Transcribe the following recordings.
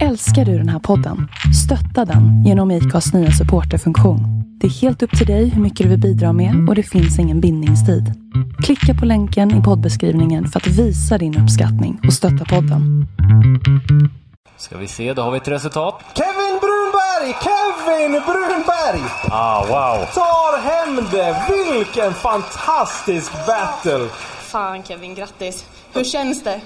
Älskar du den här podden? Stötta den genom IKAs nya supporterfunktion. Det är helt upp till dig hur mycket du vill bidra med och det finns ingen bindningstid. Klicka på länken i poddbeskrivningen för att visa din uppskattning och stötta podden. Ska vi se, då har vi ett resultat. Kevin Brunberg! Kevin Brunberg! Ah, wow! Tar hem det! Vilken fantastisk battle! Fan Kevin, grattis. Hur känns det?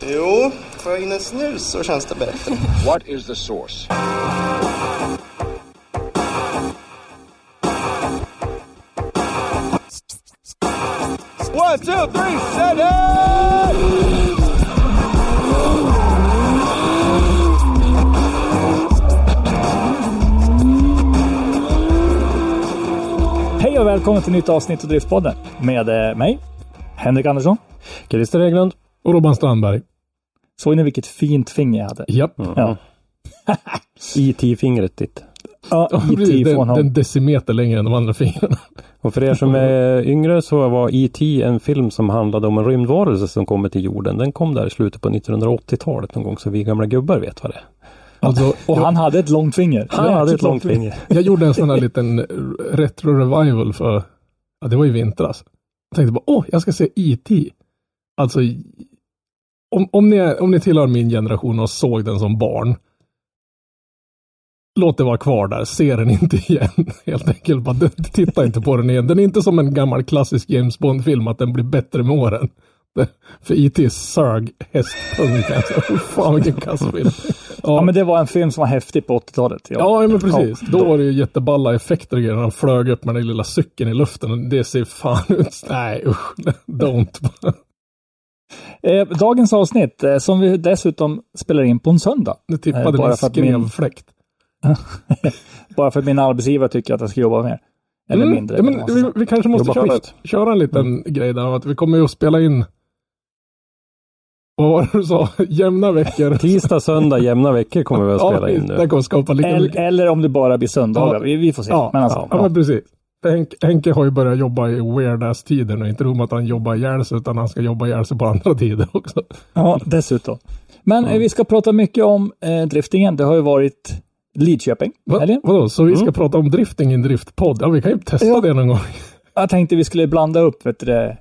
Jo, får jag in en snus så känns det bättre. What is the source? One, two, three, set it! Hej och välkommen till nytt avsnitt av Driftpodden med eh, mig, Henrik Andersson. Christer Hägglund. Och Robban Strandberg. Såg ni vilket fint finger jag hade? Japp. Ja. IT-fingret ditt. Ja, IT den, den decimeter längre än de andra fingrarna. Och för er som är yngre så var E.T. en film som handlade om en rymdvarelse som kommer till jorden. Den kom där i slutet på 1980-talet någon gång så vi gamla gubbar vet vad det är. Alltså, och han hade ett långt finger. Han hade ett långt finger. Jag gjorde en sån här liten retro-revival för, ja det var i vintras. Jag tänkte bara, åh, jag ska se E.T. Alltså, om, om, ni, om ni tillhör min generation och såg den som barn, låt det vara kvar där, se den inte igen. Helt enkelt, bara, titta inte på den igen. Den är inte som en gammal klassisk James Bond-film, att den blir bättre med åren. För E.T. sög hästpung alltså. Fy Fan vilken kass film. Ja, men det var en film som var häftig på 80-talet. Ja, men precis. Ja, då var det ju jätteballa effekter och grejer. Han flög upp med den lilla cykeln i luften. Det ser fan ut. Nej usch. Don't. Eh, dagens avsnitt, eh, som vi dessutom spelar in på en söndag. Nu Eh, tippade bara min för att min- skrevfläkt. Bara för att min arbetsgivare tycker att jag ska jobba mer. Eller Mm, mindre. ja, men vi, vi kanske måste köra, köra en liten grej där. Att vi kommer ju att spela in. Vad var det du sa? Jämna veckor. Tisdag, söndag, jämna veckor kommer vi att spela in Det nu. kommer skapa lika eller, mycket. eller om det bara blir söndagar. Ja. Vi, vi får se. Ja, men alltså, ja, ja. men precis. Henke, Henke har ju börjat jobba i weird ass tider nu. Inte nog med att han jobbar ihjäl sig, utan han ska jobba ihjäl sig på andra tider också. Ja, dessutom. Men eh, vi ska prata mycket om eh, driftingen. Det har ju varit Lidköping. Va, vadå, så vi ska prata om drifting i en driftpodd? Ja, vi kan ju testa Ja. det någon gång. Jag tänkte vi skulle blanda upp vet du,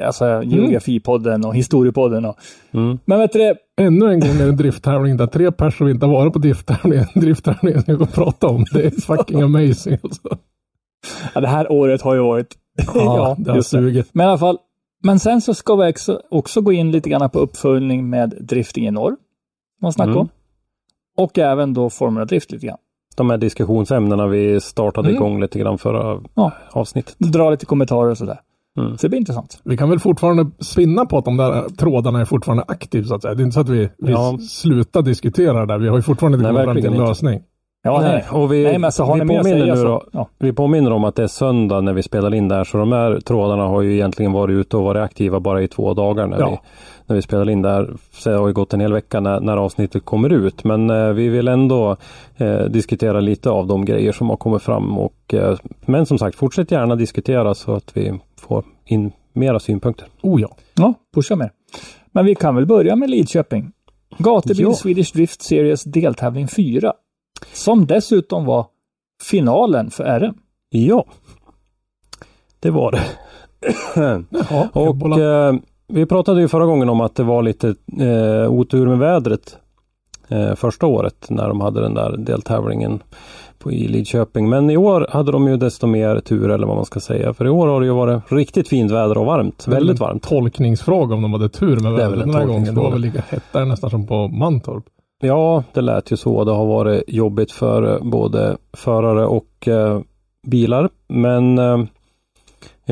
alltså, geografipodden och historiepodden. Och, Mm. Men vet du Ännu en gång är det en drifttävling där tre personer inte har varit på drifttävlingen. Drifttävlingen ska vi gå och prata om. Det är fucking amazing alltså. ja, det här året har ju varit... Ja, det har sugit. Men i alla fall, men sen så ska vi också, också gå in lite grann på uppföljning med drifting i norr. Man snackar Mm. om. Och även då Formula Drift lite grann. De här diskussionsämnena vi startade Mm. igång lite grann förra Ja. avsnittet. Dra lite kommentarer och sådär. Mm. Så det blir intressant. Vi kan väl fortfarande spinna på att de där trådarna är fortfarande aktiva så att säga. Det är inte så att vi, vi Ja. slutar diskutera det där. Vi har ju fortfarande inte kommit fram till en verkligen inte. Ja, Nej, nej. och vi, nej, men alltså har vi ni påminner nu så... då, Ja. Vi påminner om att det är söndag när vi spelar in där, så de här trådarna har ju egentligen varit ute och varit aktiva bara i två dagar när, Ja. vi, när vi spelar in där. Så det har ju gått en hel vecka när, när avsnittet kommer ut, men eh, vi vill ändå eh, diskutera lite av de grejer som har kommit fram. Och, eh, men som sagt, fortsätt gärna diskutera så att vi får in mera synpunkter. Oh ja. ja, pusha mer. Men vi kan väl börja med Lidköping. Gatubil Ja. Swedish Drift Series deltävling 4. Som dessutom var finalen för RM. Ja, det var det. Jaha, Och eh, vi pratade ju förra gången om att det var lite eh, otur med vädret eh, första året när de hade den där deltävlingen på, i Lidköping. Men i år hade de ju desto mer tur eller vad man ska säga. För i år har det ju varit riktigt fint väder och varmt. Väldigt varmt. Tolkningsfråga om de hade tur med vädret en den här gången. Det var väl lika hett där nästan som på Mantorp. Ja, det lät ju så. Det har varit jobbigt för eh, både förare och eh, bilar. Men eh,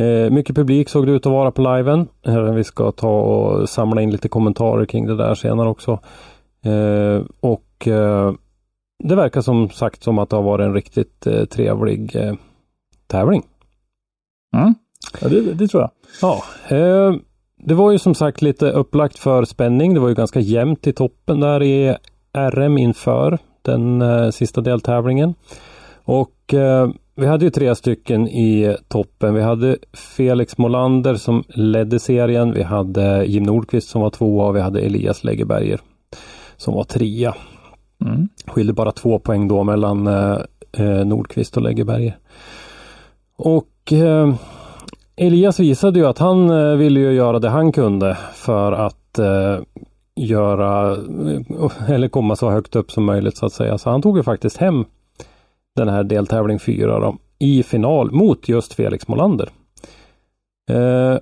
eh, mycket publik såg det ut att vara på liven. Eh, Vi ska ta och samla in lite kommentarer kring det där senare också. Eh, och det verkar som sagt som att det har varit en riktigt trevlig tävling. Mm. Ja, det, det tror jag. Ja, det var ju som sagt lite upplagt för spänning. Det var ju ganska jämnt i toppen där i RM inför den eh, sista deltävlingen. Och eh, vi hade ju tre stycken i toppen. Vi hade Felix Molander som ledde serien. Vi hade Jim Nordqvist som var tvåa och vi hade Elias Läggeberger som var trea. Mm. Skilde bara två poäng då mellan eh, eh, Nordqvist och Läggeberger. Och eh, Elias visade ju att han eh, ville ju göra det han kunde för att eh, göra eller komma så högt upp som möjligt så att säga. Så han tog ju faktiskt hem den här deltävling 4 då, i final mot just Felix Molander. Eh,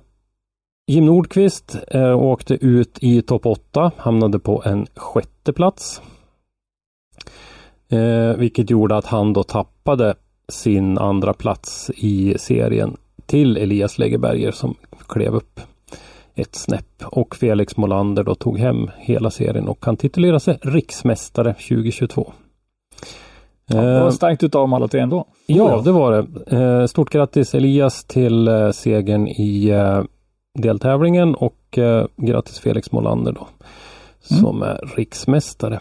Jim Nordqvist eh, åkte ut i topp 8, hamnade på en sjätte plats. Eh, vilket gjorde att han då tappade sin andra plats i serien till Elias Legeberger som klev upp ett snäpp och Felix Molander då tog hem hela serien och kan titulera sig riksmästare 2022. Det var starkt utav dem alla tre ändå. Ja, det var det. Eh, Stort grattis Elias till eh, segern i eh, deltävlingen och eh, grattis Felix Molander då. Som är riksmästare.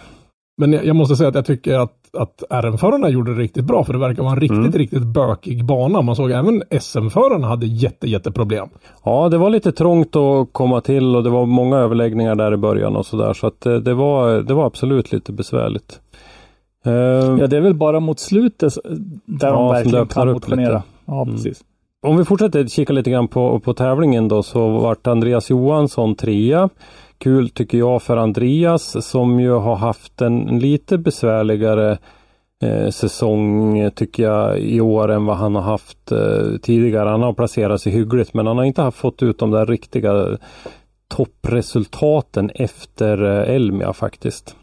Men jag, måste säga att jag tycker att, att RM-förarna gjorde det riktigt bra, för det verkar vara en riktigt, Mm. riktigt bökig bana. Man såg även SM-förarna hade jätte, jätteproblem. Ja, det var lite trångt att komma till och det var många överläggningar där i början och sådär. Så att eh, det var, det var absolut lite besvärligt. Eh, Ja, det är väl bara mot slutet där Ja, de verkligen kan upp motionera. lite. Ja, Mm. precis. Om vi fortsätter kika lite grann på, på tävlingen då så vart Andreas Johansson trea. Kul tycker jag för Andreas som ju har haft en lite besvärligare eh, säsong tycker jag i år än vad han har haft eh, tidigare. Han har placerat sig hyggligt men han har inte haft fått ut de där riktiga toppresultaten efter eh, Elmia faktiskt.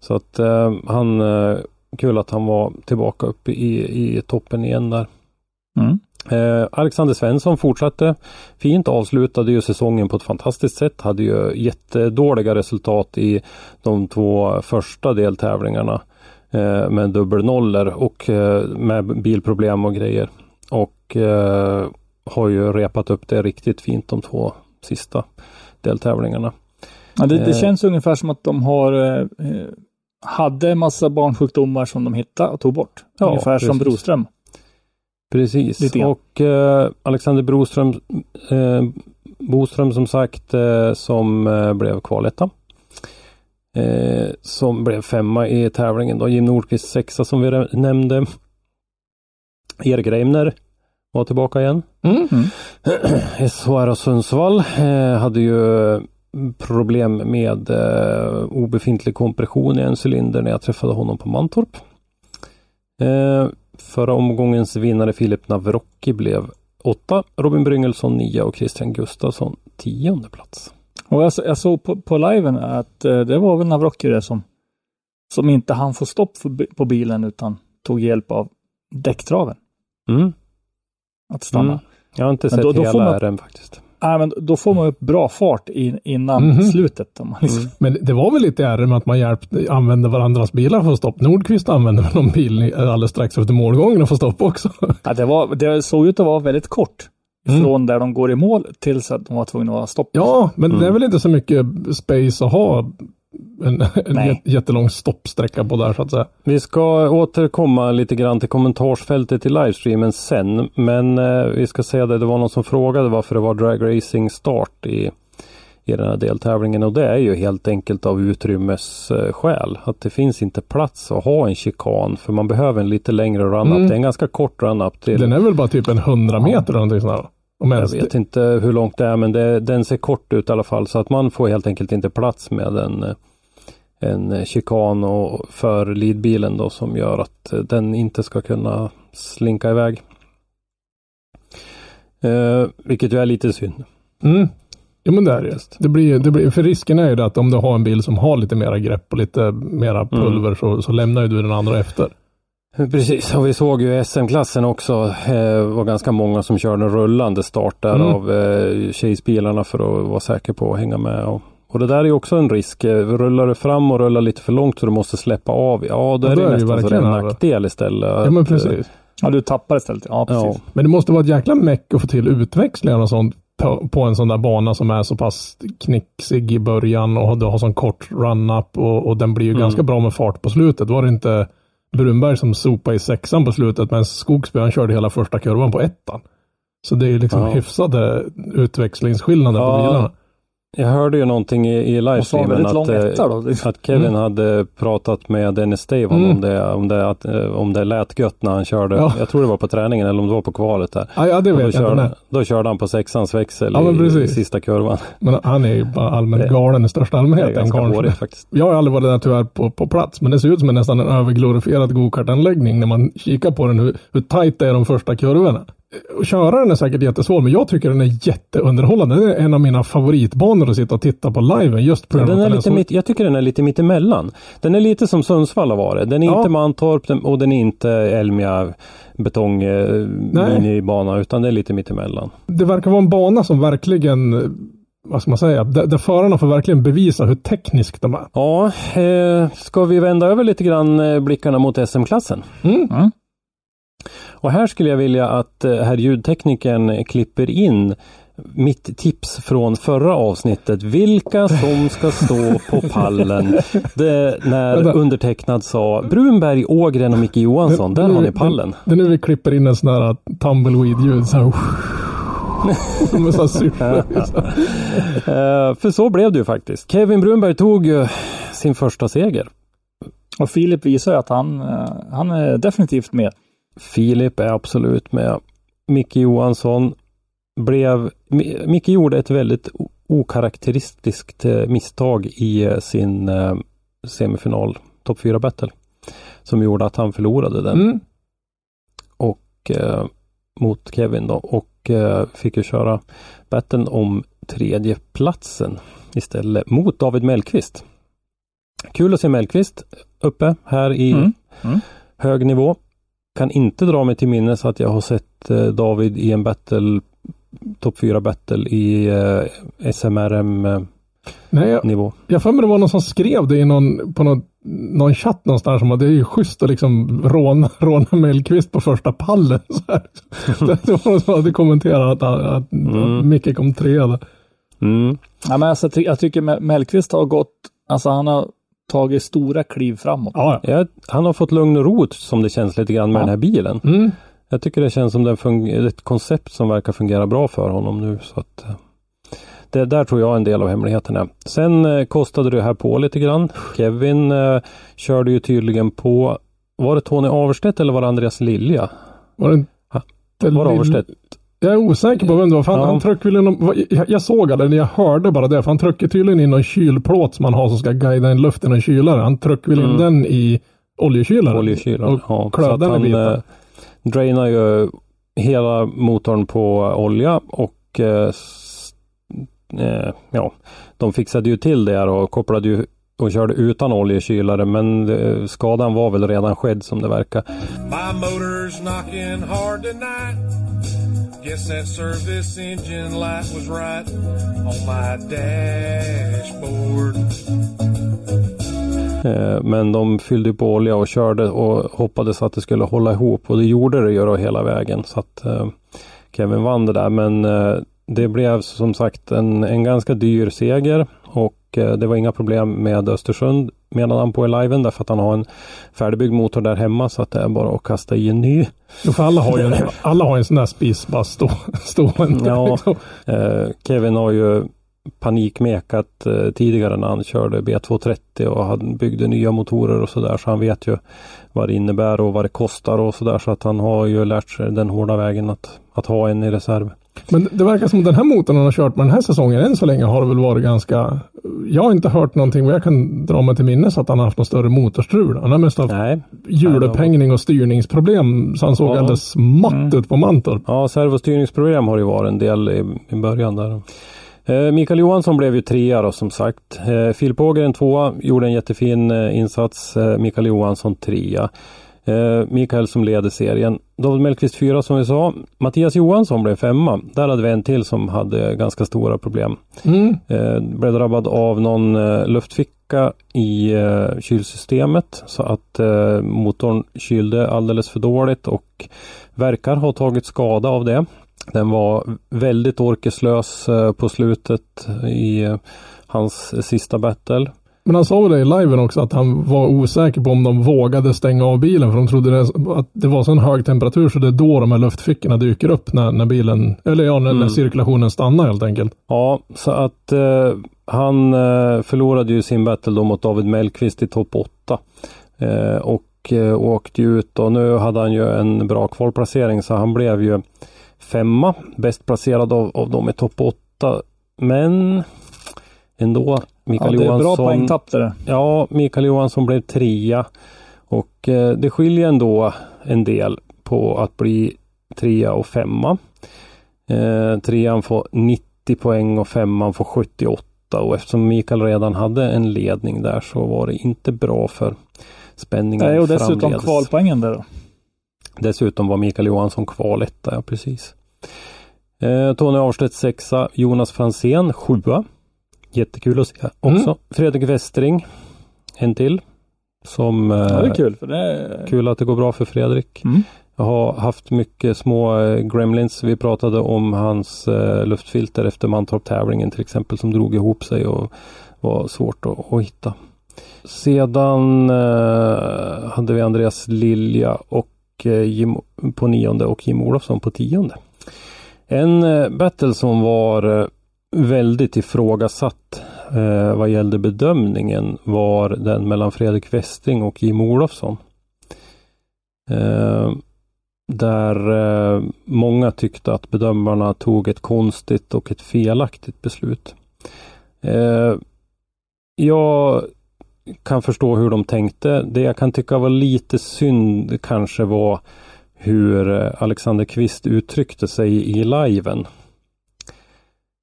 Så att eh, han, eh, kul att han var tillbaka uppe i, i toppen igen där. Mm. Eh, Alexander Svensson fortsatte fint, avslutade ju säsongen på ett fantastiskt sätt. Hade ju jättedåliga resultat i de två första deltävlingarna eh, med dubbelnollor och eh, med bilproblem och grejer. Och eh, har ju repat upp det riktigt fint de två sista deltävlingarna. Ja, det, det känns ungefär som att de har hade massa barnsjukdomar som de hittade och tog bort. Ja, ungefär som precis. Broström. Precis, Lite grann. och eh, Alexander Broström, eh, Boström som sagt som som eh, blev kvaletta. Eh, som blev femma i tävlingen då. Jim Nordqvist sexa som vi nämnde. Erik Reimner var tillbaka igen. Mm. SHR och Sundsvall eh, hade ju problem med eh, obefintlig kompression i en cylinder när jag träffade honom på Mantorp. Förra omgångens vinnare Filip Navrocki blev åtta, Robin Bryngelsson nia och Christian Gustafsson tionde plats. Och jag, jag såg på, på liven att eh, det var väl Navrocki det som, som inte han få stopp för, på bilen utan tog hjälp av däcktraven Mm. att stanna. Mm. Jag har inte Men sett då- då hela man- RM faktiskt. Nej, men då får man upp bra fart in, innan Mhm. slutet. Om man liksom. Men det var väl lite i RM att man hjälpte, använde varandras bilar för att stoppa. Nordqvist använde väl någon bil alldeles strax efter målgången och få stopp också. Ja, det, var, det såg ut att vara väldigt kort. Mm. Från där de går i mål tills att de var tvungna att ha stopp. Ja, men det är väl inte så mycket space att ha en, en jättelång stoppsträcka på där så att säga. Vi ska återkomma lite grann till kommentarsfältet i livestreamen sen. Men eh, vi ska säga det, det var någon som frågade varför det var dragracing start i, i den här deltävlingen. Och det är ju helt enkelt av utrymmesskäl. Att det finns inte plats att ha en chikan. För man behöver en lite längre run-up. Mm. Det är en ganska kort run-up till. Den är väl bara typ en 100 meter eller någonting sånt där. Om Jag vet inte hur långt det är men det, den ser kort ut i alla fall. Så att man får helt enkelt inte plats med en, en chikan och för leadbilen då som gör att den inte ska kunna slinka iväg. Eh, vilket ju är lite synd. Mm. Jo men det är det. Det blir, det blir, för risken är ju att om du har en bil som har lite mera grepp och lite mera pulver så, så lämnar ju du den andra efter. Precis, och vi såg ju SM-klassen också. Det var ganska många som körde en rullande start där Mm. av eh, Chase-bilarna för att vara säker på att hänga med. Och, och det där är ju också en risk. Eh, Rullar du fram och rullar lite för långt så du måste släppa av. Ja, då Ja, är då det är nästan så en nackdel istället. Ja men eh, precis. Ja, du tappar istället. Ja, precis. Ja, Men det måste vara ett jäkla meck att få till utväxlingar och sånt på, på en sån där bana som är så pass knixig i början och du har sån kort run-up och, och den blir ju Mm. ganska bra med fart på slutet. Var det inte Brunberg som sopade i sexan på slutet men Skogsby han körde hela första kurvan på ettan. Så det är liksom Ja. hyfsade utväxlingsskillnader på Ja. bilarna. Jag hörde ju någonting i, i livestreamen att, eh. Det- att Kevin Mm. hade pratat med Dennis Stavon Mm. om, det, om, det, att, eh, om det lät gött när han körde. Ja. Jag tror det var på träningen eller om det var på kvalet där. Ja, ja det vet då, jag inte. körde, nej. då körde han på sexans växel Ja, i, i sista kurvan. Men han är ju bara allmänt Det- galen i största Det är allmänhet. ganska karln. hårigt faktiskt. Jag har aldrig varit där tyvärr på, på plats, men det ser ut som en nästan en överglorifierad gokartanläggning när man kikar på den, hur, hur tajt det är de första kurvorna. Och köra den är säkert jättesvår, men jag tycker den är jätteunderhållande. Det är en av mina favoritbanor att sitta och titta på liven just på av Den att är den lite så... mitt, jag tycker den är lite mitt emellan. Den är lite som Sundsvall har varit. Den är Ja. inte Mantorp den- och den är inte Elmia betong eh, minibana utan det är lite mitt emellan. Det verkar vara en bana som verkligen, eh, vad ska man säga, där, där förarna får verkligen bevisa hur teknisk de är. Ja, eh, ska vi vända över lite grann eh, blickarna mot SM-klassen? Mm. Mm. Och här skulle jag vilja att eh, herr ljudteknikern klipper in mitt tips från förra avsnittet. Vilka som ska stå på pallen. Det, när undertecknad sa Brunberg, Ågren och Micke Johansson. Där har ni pallen. Det är nu vi klipper in en sån här tumbleweed-ljud. Så här, så syfte. Eh, för så blev det ju faktiskt. Kevin Brunberg tog sin första seger. Och Filip visar ju att han, eh, han är definitivt med. Filip är absolut med. Micke Johansson blev... Mi- Micke gjorde ett väldigt okaraktäristiskt eh, misstag i eh, sin eh, semifinal, topp 4 battle. Som gjorde att han förlorade den Mm. och, eh, mot Kevin då och eh, fick ju köra battlen om tredje platsen istället mot David Mellqvist. Kul att se Mellqvist uppe här i Mm. Mm. hög nivå. Kan inte dra mig till minnes att jag har sett eh, David i en battle topp 4 battle i eh, SMRM eh, Nej, jag, nivå. jag får mig det var någon som skrev det i någon, på någon, någon chatt någonstans om att det är ju schysst att liksom råna, råna Mellqvist på första pallen. Så här. Det var någon som hade kommenterat att, att, Mm. att Micke kom trea där. Mm. Ja, men alltså, jag ty- jag tycker Me- Mellqvist har gått, alltså han har tagit stora kliv framåt. Ja, ja. Ja, han har fått lugn och ro som det känns lite grann med Ja. den här bilen. Mm. Jag tycker det känns som det fun- ett koncept som verkar fungera bra för honom nu. Så att, eh, det där tror jag är en del av hemligheten är. Sen eh, kostade det här på lite grann. Kevin eh, körde ju tydligen på, var det Tony Averstedt eller var det Andreas Lilja? Var det inte Var det Averstedt? Jag är osäker på vem det var. För han, Ja. han tryckte väl in någon, jag, jag såg det jag hörde bara det. För han trycker tydligen in någon kylplåt som man har som ska guida in luften i en kylare. Han tryckte väl in Mm. den i oljekylaren. Oljekylaren. Och Ja, klödde så att den i han eh, drainar ju hela motorn på olja och eh, eh, ja, de fixade ju till det och kopplade ju och körde utan oljekylare men eh, skadan var väl redan skedd som det verkar. My motor's knocking hard tonight. Guess that service engine light was right on my dashboard. Eh, men de fyllde på olja och körde och hoppades att det skulle hålla ihop och det gjorde det ju då hela vägen. Så att eh, Kevin vann det där men eh, det blev som sagt en, en ganska dyr seger och det var inga problem med Östersund medan han på i liven därför att han har en färdigbyggd motor där hemma så att det är bara att kasta i en ny. Jo, för alla har ju en, alla har en sån där spis bara stå, stående. Ja. Eh, Kevin har ju panikmekat eh, tidigare när han körde B230 och han byggde nya motorer och sådär så han vet ju vad det innebär och vad det kostar och sådär så att han har ju lärt sig den hårda vägen att, att ha en i reserv. Men det verkar som att den här motorn han har kört med den här säsongen än så länge har det väl varit ganska... Jag har inte hört någonting vad jag kan dra mig till minnes att han har haft någon större motorstrul. Han har mest haft Nej. hjulupphängning och styrningsproblem så han såg Ja. alldeles matt Mm. ut på Mantorp. Ja, servostyrningsproblem har ju varit en del i, i början där. Eh, Mikael Johansson blev ju trea då som sagt. Eh, Filip Ågren tvåa, gjorde en jättefin eh, insats. Eh, Mikael Johansson trea. Eh, Mikael som leder serien. David Mellqvist fyra som vi sa. Mattias Johansson blev femma. Där hade vi en till som hade ganska stora problem. Mm. Eh, blev drabbad av någon eh, luftficka i eh, kylsystemet så att eh, motorn kylde alldeles för dåligt och verkar ha tagit skada av det. Den var väldigt orkeslös på slutet i hans sista battle. Men han sa väl det i liven också att han var osäker på om de vågade stänga av bilen för de trodde det, att det var så en hög temperatur så det är då de här luftfickorna dyker upp när, när bilen, eller ja, när, när cirkulationen stannar helt enkelt. Ja, så att eh, han eh, förlorade ju sin battle då mot David Mellqvist i topp 8. Eh, och eh, åkte ju ut och nu hade han ju en bra kvalplacering så han blev ju femma, bäst placerad av, av dem i topp 8. Men ändå, Ja, Mikael det är bra Johansson. poängtapp det där. Ja, Mikael Johansson blev trea. Och eh, det skiljer ändå en del på att bli trea och femma. Eh, trean får 90 poäng och femman får 78. Och eftersom Mikael redan hade en ledning där så var det inte bra för spänningen Nej, och dessutom framledes. kvalpoängen där då. Dessutom var Mikael Johansson kvaletta, ja precis. Eh, Tony Ahlstedt sexa, Jonas Fransén sjua. Jättekul att se också. Fredrik Westring, en till. Som, eh, Ja, det är kul. För det är... kul att det går bra för Fredrik. Mm. Jag har haft mycket små eh, gremlins. Vi pratade om hans eh, luftfilter efter Mantorp-tävlingen till exempel som drog ihop sig och var svårt att, att hitta. Sedan eh, hade vi Andreas Lilja och eh, Jim på nionde och Jim Olofsson på tionde. En eh, battle som var eh, väldigt ifrågasatt eh, vad gällde bedömningen var den mellan Fredrik Westing och Jim Olofsson. Eh, där eh, många tyckte att bedömarna tog ett konstigt och ett felaktigt beslut. Eh, jag kan förstå hur de tänkte. Det jag kan tycka var lite synd kanske var hur eh, Alexander Kvist uttryckte sig i liven.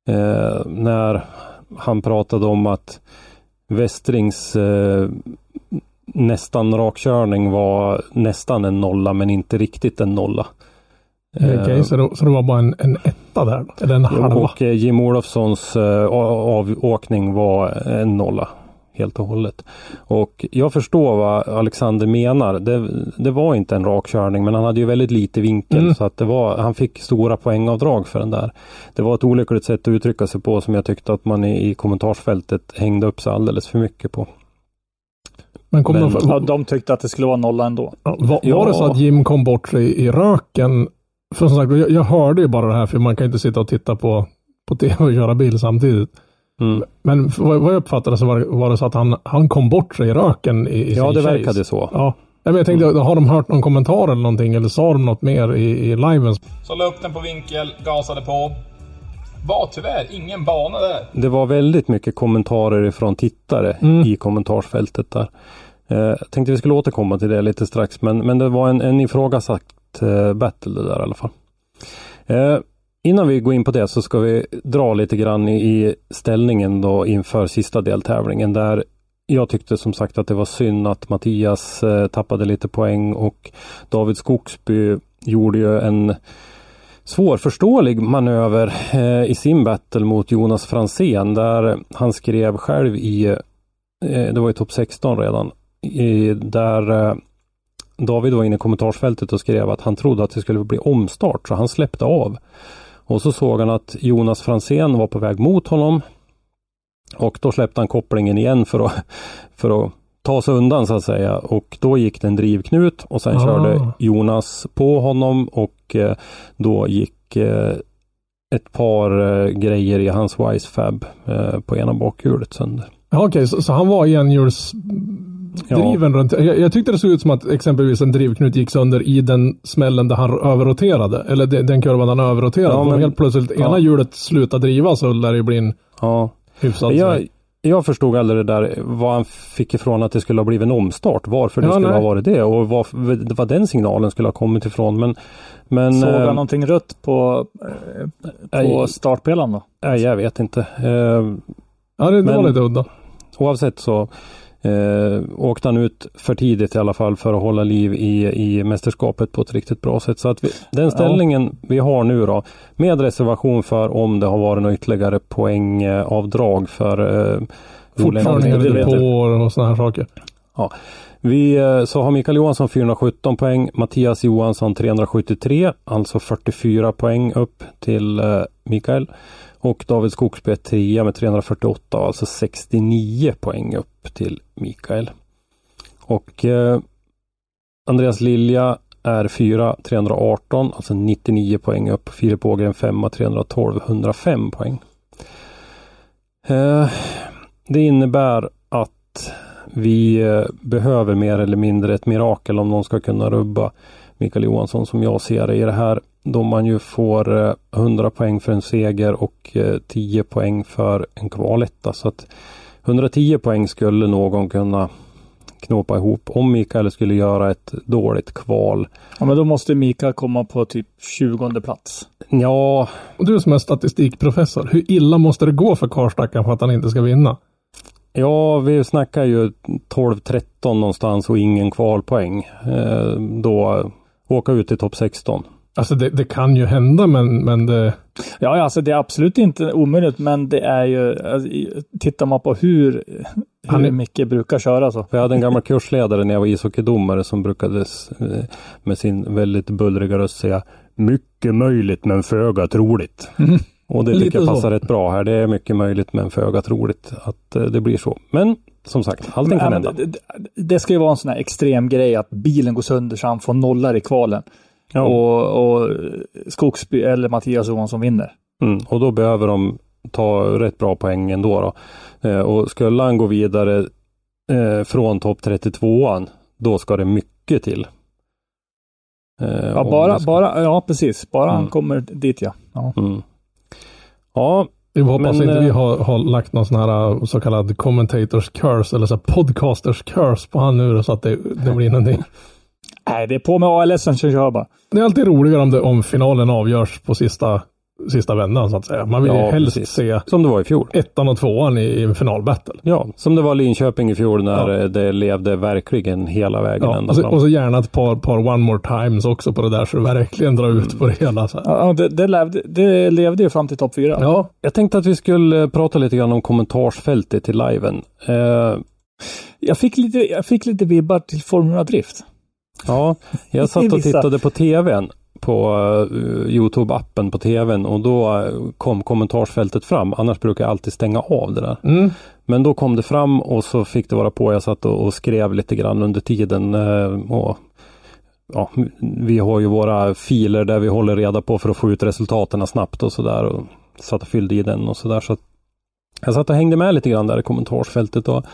Eh, när han pratade om att Westrings eh, nästan rakkörning var nästan en nolla men inte riktigt en nolla. Okej, Eh, så, det, så det var bara en, en etta där? Eller en halva? Och Jim Olofssons eh, avåkning var en nolla helt och hållet. Och jag förstår vad Alexander menar. Det, det var inte en rak körning men han hade ju väldigt lite vinkel Mm. så att det var, han fick stora poängavdrag för den där. Det var ett olyckligt sätt att uttrycka sig på som jag tyckte att man i, i kommentarsfältet hängde upp sig alldeles för mycket på. Men kom Men- de, Ja, de tyckte att det skulle vara nolla ändå. Ja, var, Ja. var det så att Jim kom bort sig i röken? För som sagt, jag, jag hörde ju bara det här för man kan inte sitta och titta på, på tv och köra bil samtidigt. Mm. Men vad jag uppfattade så var det, var det så att han, han kom bort sig i röken i, i Ja, sin det chase. verkade så. Ja. Nej, men jag tänkte, har de hört någon kommentar eller någonting eller sa de något mer i, i liven? Så la upp den på vinkel, gasade på. Var tyvärr ingen bana där. Det var väldigt mycket kommentarer ifrån tittare Mm. i kommentarsfältet där. Eh, jag tänkte vi skulle återkomma till det lite strax men, men det var en, en ifrågasatt eh, battle det där i alla fall. Innan vi går in på det så ska vi dra lite grann i, ställningen då inför sista deltävlingen där jag tyckte som sagt att det var synd att Mattias eh, tappade lite poäng och David Skogsby gjorde ju en svårförståelig manöver eh, i sin battle mot Jonas Fransén där han skrev själv i, eh, det var i topp 16 redan, i, där eh, David var inne i kommentarsfältet och skrev att han trodde att det skulle bli omstart så han släppte av. Och så såg han att Jonas Fransén var på väg mot honom och då släppte han kopplingen igen för att, för att ta sig undan så att säga och då gick det en drivknut och sen Ah. körde Jonas på honom och eh, då gick eh, ett par eh, grejer i hans Wisefab eh, på ena bakhjulet sönder. Ja, Okej, så, så han var enhjuls driven runt. Jag, jag tyckte det såg ut som att exempelvis en drivknut gick sönder i den smällen där han överroterade. Eller den, den kurvan han överroterade. Ja, Om men- helt plötsligt ja. ena hjulet slutar driva så lär det ju bli en Ja, hyfsad jag, jag förstod aldrig det där vad han fick ifrån att det skulle ha blivit en omstart. Varför det Ja, skulle nej. ha varit det och var, vad den signalen skulle ha kommit ifrån. Men, men Såg eh, han någonting rött på, eh, på nej, startpelaren då? nej, jag vet inte. Eh, Ja, det, det var men- lite udda. Oavsett så eh, åkte han ut för tidigt i alla fall för att hålla liv i, i mästerskapet på ett riktigt bra sätt. Så att vi, den ställningen vi har nu då med reservation för om det har varit något ytterligare poängavdrag för eh, Fortfarande på och sådana här saker. Vi eh, så har Mikael Johansson 417 poäng, Mattias Johansson 373, alltså 44 poäng upp till eh, Mikael. Och David Skogsby är trea med 348, alltså 69 poäng upp till Mikael. Och eh, Andreas Lilja är 4, 318, alltså 99 poäng upp. Filip Ågren 5, 312, 105 poäng. Eh, det innebär att vi eh, behöver mer eller mindre ett mirakel om någon ska kunna rubba Mikael Johansson som jag ser det i det här. Då man ju får eh, 100 poäng för en seger och eh, 10 poäng för en kvaletta. Så att 110 poäng skulle någon kunna knåpa ihop om Mikael skulle göra ett dåligt kval. Ja, men då måste Mikael komma på typ 20 plats. Ja, Och du som är statistikprofessor, hur illa måste det gå för karlstackaren för att han inte ska vinna? ja vi snackar ju 12-13 någonstans och ingen kvalpoäng. Eh, då åka ut i topp 16. Alltså det, det kan ju hända men, men det... Ja, alltså det är absolut inte omöjligt, men det är ju, alltså, tittar man på hur, Han hur är- Micke brukar köra så. Jag hade en gammal kursledare när jag var ishockeydomare som brukade eh, med sin väldigt bullriga röst säga Mycket möjligt men föga troligt. Och det tycker jag så. passar rätt bra här. Det är mycket möjligt men föga troligt att eh, det blir så. Men som sagt, allting kan hända. det, det, det ska ju vara en sån här extrem grej att bilen går sönder så han får nollar i kvalen. Ja. Och, och Skogsby eller Mattias Johansson vinner. Mm, och då behöver de ta rätt bra poäng ändå. Då. Eh, och skulle han gå vidare eh, från topp 32an, då ska det mycket till. Eh, Ja, bara, ska- bara, ja precis. Bara han Mm. kommer dit ja. ja. Mm. Ja, Vi hoppas Men, inte eh, vi har, har lagt någon sån här uh, så kallad commentators curse eller så podcasters curse på han nu så att det, det blir någonting. Nej, det är på med ALS som kör bara. Det är alltid roligare om, det, om finalen avgörs på sista, sista vändan så att säga. Man vill ju Ja, helst precis. se som det var i fjol. ettan och tvåan i, i en finalbattle. Ja, som det var Linköping i fjol när Ja. det levde verkligen hela vägen Ja, ända och, så, fram. och så gärna ett par, par one more times också på det där så det verkligen drar ut på det hela. Så. Ja, det, det, levde, det levde ju fram till topp fyra. Ja, Jag tänkte att vi skulle prata lite grann om kommentarsfältet till liven. Eh, Jag, fick lite, jag fick lite vibbar till Formula Drift. Ja, jag satt och tittade på tvn på uh, Youtube-appen på tvn och då eh, kom kommentarsfältet fram. Annars brukar jag alltid stänga av det där. mm. Men då kom det fram och så fick det vara på. Jag satt och, och skrev lite grann under tiden. eh, och, ja, vi har ju våra filer där vi håller reda på för att få ut resultaten snabbt och sådär. Och satt och fyllde i den och sådär. Så jag satt och hängde med lite grann där i kommentarsfältet. Och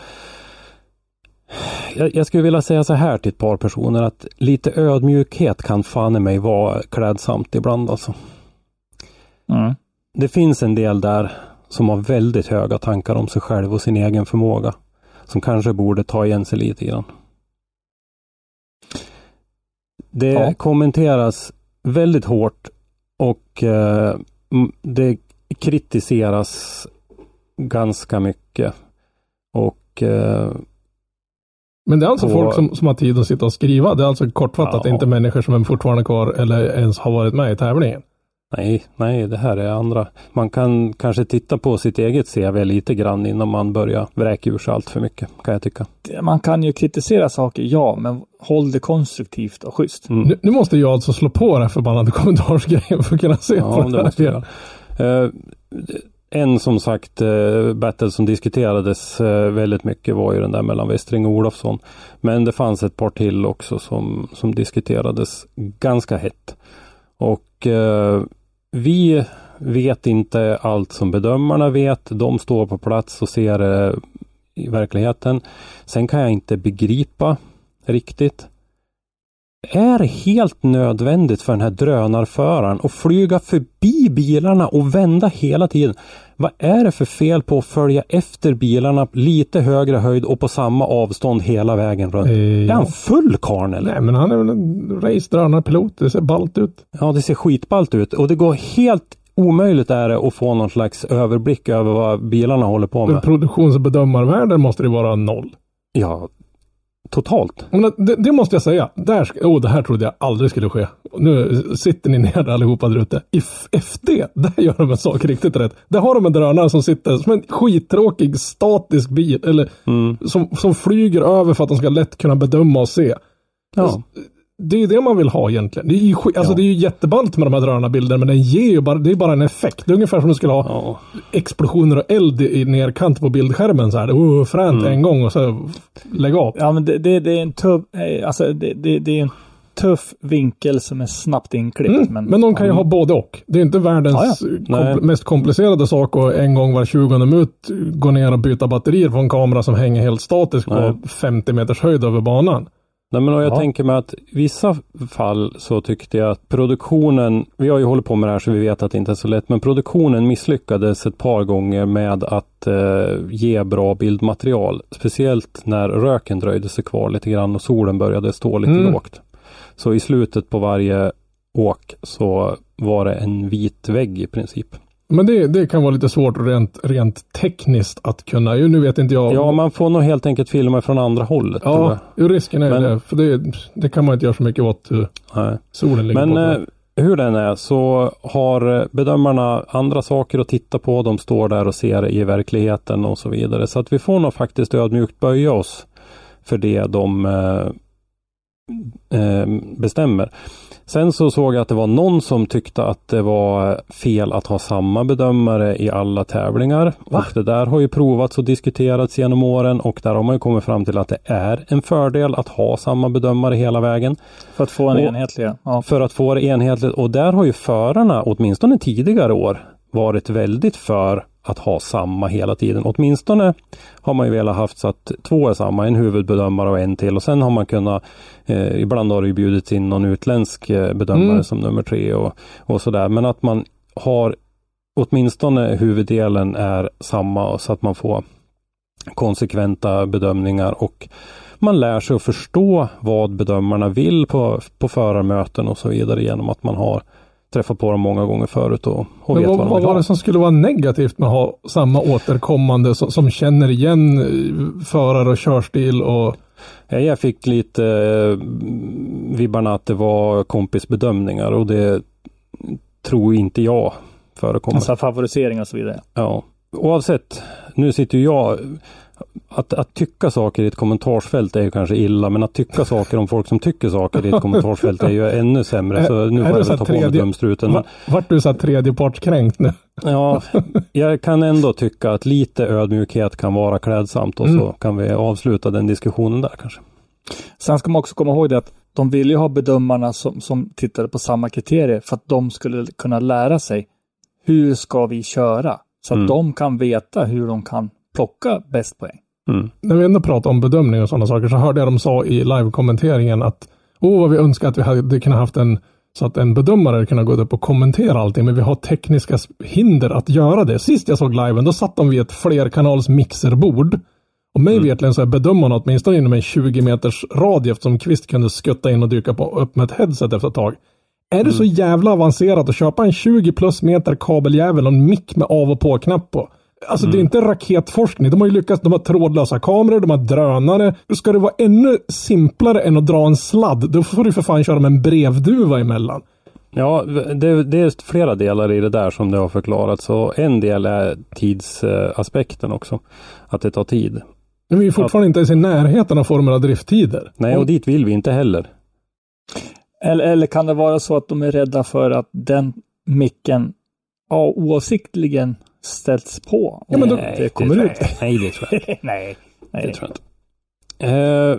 jag, jag skulle vilja säga så här till ett par personer att lite ödmjukhet kan fan i mig vara klädsamt ibland alltså. Mm. Det finns en del där som har väldigt höga tankar om sig själv och sin egen förmåga. Som kanske borde ta igen sig lite grann. Det Ja. kommenteras väldigt hårt och eh, det kritiseras ganska mycket. Och eh, Men det är alltså På- folk som, som har tid att sitta och skriva. Det är alltså kortfattat Ja. inte människor som är fortfarande kvar eller ens har varit med i tävlingen. nej, nej, det här är andra. Man kan kanske titta på sitt eget CV lite grann innan man börjar vräka ur sig allt för mycket, kan jag tycka. Man kan ju kritisera saker, ja, men håll det konstruktivt och schysst. Mm. Nu, nu måste jag alltså slå på den här förbannade kommentarsgrejen för att kunna se Ja, på det det måste här en som sagt eh, battle som diskuterades eh, väldigt mycket var ju den där mellan Westring och Olofsson. Men det fanns ett par till också som, som diskuterades ganska hett. Och eh, vi vet inte allt som bedömarna vet. De står på plats och ser det i verkligheten. Sen kan jag inte begripa riktigt. Är helt nödvändigt för den här drönarföraren att flyga förbi bilarna och vända hela tiden? Vad är det för fel på att följa efter bilarna lite högre höjd och på samma avstånd hela vägen runt? Eh, Är han full karln eller? Nej, men han är väl en race-drönarpilot. Det ser ballt ut. Ja, det ser skitballt ut och det går helt omöjligt är det att få någon slags överblick över vad bilarna håller på med. produktions och bedömarvärden måste det vara noll. Ja, totalt. Men det, det måste jag säga. Där, oh, det här trodde jag aldrig skulle ske. Nu sitter ni ner allihopa där ute. I FD, där gör de en sak riktigt rätt. Där har de en drönare som sitter som en skittråkig statisk bil. Eller Mm. som, som flyger över för att de ska lätt kunna bedöma och se. Ja. Det är ju det man vill ha egentligen. Det är ju, alltså Ja. det är ju jätteballt med de här drönarbilderna men den ger ju bara, det är bara en effekt. Det är ungefär som om du skulle ha Ja. explosioner och eld i nerkant på bildskärmen så här. Oh, fränt Mm. en gång och så lägg av. Ja, men det, det, det är en tuff, alltså det, det, det är en tuff vinkel som är snabbt inklippt. Mm. Men, Men, de kan ju ha både och. Det är inte världens kompl- mest komplicerade sak att en gång var 20 minut gå ner och byta batterier på en kamera som hänger helt statisk Nej. på 50 meters höjd över banan. Nej, men jag Ja. tänker mig att vissa fall så tyckte jag att produktionen, vi har ju hållit på med det här så vi vet att det inte är så lätt, men produktionen misslyckades ett par gånger med att eh, ge bra bildmaterial. Speciellt när röken dröjde sig kvar lite grann och solen började stå lite Mm. lågt. Så i slutet på varje åk så var det en vit vägg i princip. Men det, det kan vara lite svårt rent, rent tekniskt att kunna. Nu vet inte jag. Ja, man får nog helt enkelt filma från andra hållet. ja risken är Men- det. För det, det kan man inte göra så mycket åt hur Nej. solen ligger Men på. eh, hur den är så har eh, bedömarna andra saker att titta på. De står där och ser i verkligheten och så vidare. Så att vi får nog faktiskt ödmjukt böja oss för det de eh, eh, bestämmer. Sen så såg jag att det var någon som tyckte att det var fel att ha samma bedömare i alla tävlingar. Och det där har ju provats och diskuterats genom åren och där har man ju kommit fram till att det är en fördel att ha samma bedömare hela vägen. för att få en Och- enhetlig. Ja. För att få det enhetligt och där har ju förarna åtminstone tidigare år varit väldigt för att ha samma hela tiden. Åtminstone har man ju velat haft så att två är samma, en huvudbedömare och en till och sen har man kunnat eh, ibland har det ju bjudits in någon utländsk eh, bedömare Mm. som nummer tre och, och sådär. Men att man har åtminstone huvuddelen är samma så att man får konsekventa bedömningar och man lär sig att förstå vad bedömarna vill på, på förarmöten och så vidare genom att man har träffat på dem många gånger förut och, och vet vad, vad de vad var det som skulle vara negativt med att ha samma återkommande som, som känner igen eh, förare och körstil och Ja, Jag fick lite eh, vibbarna att det var kompisbedömningar och det tror inte jag förekommer. Alltså favorisering och så vidare. Ja, oavsett. Nu sitter ju jag att, att tycka saker i ett kommentarsfält är ju kanske illa, men att tycka saker om folk som tycker saker i ett kommentarsfält är ju ännu sämre. Så nu får jag så ta på mig dumstruten. va, vart du så här tredjepartskränkt nu? Ja, jag kan ändå tycka att lite ödmjukhet kan vara klädsamt och så Mm. kan vi avsluta den diskussionen där kanske. Sen ska man också komma ihåg det att de vill ju ha bedömarna som, som tittade på samma kriterier för att de skulle kunna lära sig hur ska vi köra? Så att Mm. de kan veta hur de kan plocka bäst poäng. Mm. När vi ändå pratar om bedömning och sådana saker så hörde jag de sa i live-kommenteringen att åh vad vi önskar att vi hade kunnat haft en så att en bedömare kunde gå upp och kommentera allting, men vi har tekniska hinder att göra det. Sist jag såg liven, då satt de vid ett flerkanals mixerbord. Och mig Mm. vetligen så är bedömarna åtminstone inom en 20 meters radie eftersom Kvist kunde skutta in och dyka på, upp med ett headset efter ett tag. Är det så Mm. jävla avancerat att köpa en 20 plus meter kabeljävel och en mick med av och på-knapp på? Alltså Mm. det är inte raketforskning. De har ju lyckats. De har trådlösa kameror, de har drönare. Ska det vara ännu simplare än att dra en sladd, då får du för fan köra med en brevduva emellan. Ja, det, det är flera delar i det där som det har förklarats. Så en del är tidsaspekten också. Att det tar tid. Men vi är fortfarande inte ens i närheten av formella drifttider. Nej, och dit vill vi inte heller. Eller, eller kan det vara så att de är rädda för att den micken ja, oavsiktligen ställs på? Ja, men då- och det kommer tror ut. Nej, det tror jag inte. nej, nej. Det tror jag inte. Eh,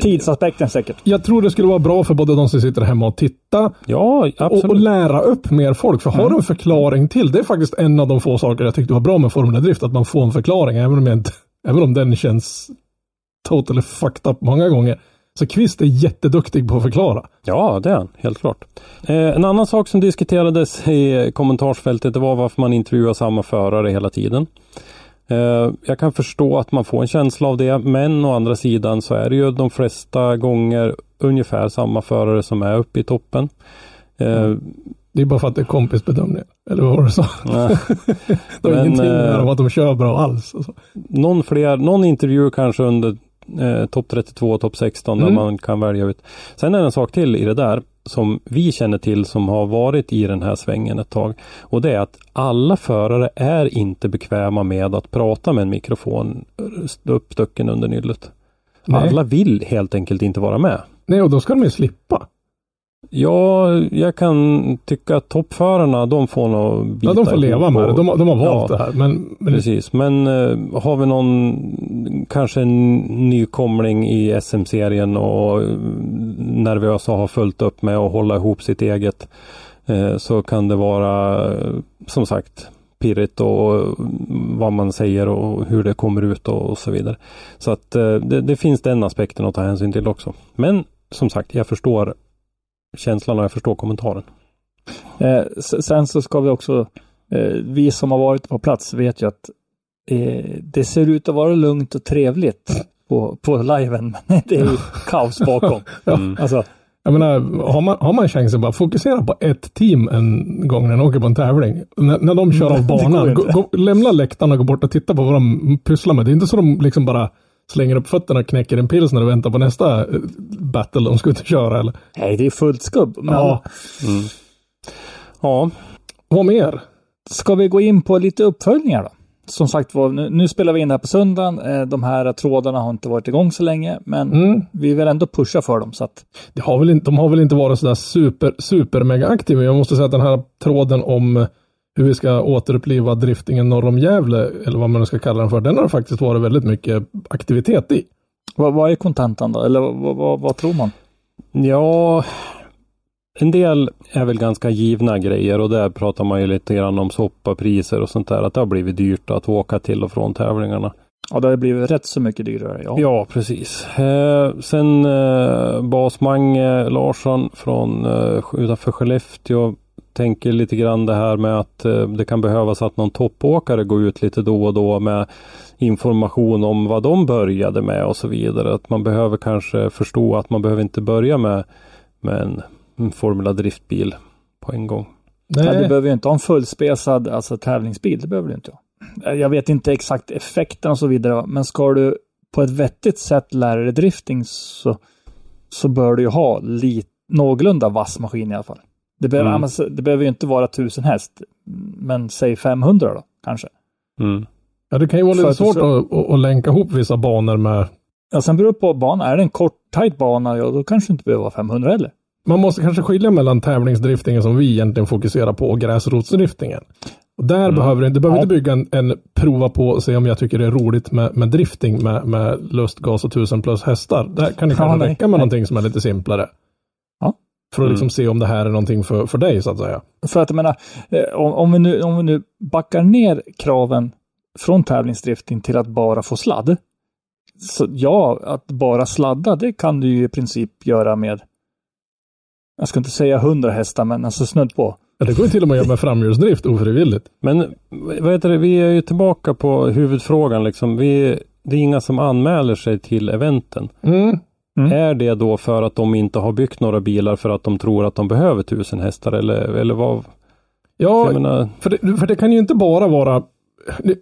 Tidsaspekten säkert. Jag tror det skulle vara bra för både de som sitter hemma och tittar ja, och, och lära upp mer folk. För har du en förklaring till, det är faktiskt en av de få saker jag tyckte var bra med Formula Drift, att man får en förklaring, även om, jag inte, även om den känns totally fucked up många gånger. Så Kvist är jätteduktig på att förklara. Ja, det är han, helt klart. Eh, en annan sak som diskuterades i kommentarsfältet det var varför man intervjuar samma förare hela tiden. Eh, jag kan förstå att man får en känsla av det, men å andra sidan så är det ju de flesta gånger ungefär samma förare som är uppe i toppen. Eh, Det är bara för att det är kompisbedömning. Eller vad var det du sa? nej. Det har Men, ingenting med eh, att de kör bra alls. Någon, fler, någon intervju kanske under eh, topp 32 och topp 16 Mm. där man kan välja ut. Sen är det en sak till i det där som vi känner till som har varit i den här svängen ett tag. Och det är att alla förare är inte bekväma med att prata med en mikrofon uppstucken under nyllet. Alla vill helt enkelt inte vara med. Nej, och då ska de ju slippa. Ja, jag kan tycka att toppförarna, de får nog bita Ja, de får leva med det. och- De, de har valt Ja. det här. Men, men Precis, men eh, har vi någon kanske en nykomling i SM-serien och eh, nervösa har fullt upp med att hålla ihop sitt eget eh, så kan det vara eh, som sagt pirrigt och vad man säger och hur det kommer ut och, och så vidare. Så att det, det finns den aspekten att ta hänsyn till också. Men som sagt, jag förstår känslan och jag förstår kommentaren. Eh, sen så ska vi också, eh, vi som har varit på plats vet ju att eh, det ser ut att vara lugnt och trevligt på, på liven, men det är ju kaos bakom. Mm. Alltså, jag menar, har man, har man chansen att bara fokusera på ett team en gång när de åker på en tävling. När, när de kör av banan, gå, gå, lämna läktaren och gå bort och titta på vad de pysslar med. Det är inte så de liksom bara slänger upp fötterna och knäcker en pilsner och väntar på nästa eh, battle de ska ut och köra. Eller? nej, det är fullt skubb. Men Ja, Mm. Ja, vad mer? Ska vi gå in på lite uppföljningar då? Som sagt var, nu, nu spelar vi in det här på söndagen. Eh, de här trådarna har inte varit igång så länge, men Mm. vi vill ändå pusha för dem. Så att, Det har väl inte, de har väl inte varit sådär super, super mega aktiva. Jag måste säga att den här tråden om hur vi ska återuppliva driftingen norr om Gävle, eller vad man nu ska kalla den för, den har faktiskt varit väldigt mycket aktivitet i. vad, vad är kontentan då? Eller vad, vad, vad tror man? Ja, en del är väl ganska givna grejer och där pratar man ju lite grann om soppapriser och sånt där. Att det har blivit dyrt att åka till och från tävlingarna. Ja, det har blivit rätt så mycket dyrare. Ja. Ja, precis. Eh, sen eh, Bas-Mange Larsson från eh, utanför Skellefteå tänker lite grann det här med att eh, det kan behövas att någon toppåkare går ut lite då och då med information om vad de började med och så vidare. Att man behöver kanske förstå att man behöver inte börja med, med en, en Formula driftbil på en gång. Ja, du behöver ju inte ha en fullspesad alltså, tävlingsbil. Det behöver du inte ha. Jag vet inte exakt effekten och så vidare, men ska du på ett vettigt sätt lära dig drifting så, så bör du ju ha lite, någorlunda vass maskin i alla fall. Det behöver, Mm. det behöver ju inte vara 1000 häst, men säg 500 då, kanske. Mm. Ja, det kan ju vara För lite svårt så- att, att, att länka ihop vissa banor med Ja, sen beror det på banan. Är det en kort, tajt bana, ja då kanske du inte behöver vara 500 heller. Man måste kanske skilja mellan tävlingsdriftingen som vi egentligen fokuserar på och gräsrotsdriftingen. Och där behöver du du behöver Ja. inte bygga en, en prova på och se om jag tycker det är roligt med, med drifting med, med lustgas och 1000 plus hästar. Där kan det Ja, kanske nej. räcka med Nej. någonting som är lite simplare. För att Mm. liksom se om det här är någonting för, för dig så att säga. För att jag menar, eh, om, om, vi nu, om vi nu backar ner kraven från tävlingsdrifting till att bara få sladd. Så ja, att bara sladda, det kan du ju i princip göra med, jag ska inte säga 100 hästar, men alltså snudd på. Ja, det går ju till och med att göra med framhjulsdrift ofrivilligt. Men vad heter det, vi är ju tillbaka på huvudfrågan liksom. Vi, det är inga som anmäler sig till eventen. Mm. Mm. Är det då för att de inte har byggt några bilar för att de tror att de behöver tusen hästar eller, eller vad? Ja, menar, För det, för det kan ju inte bara vara...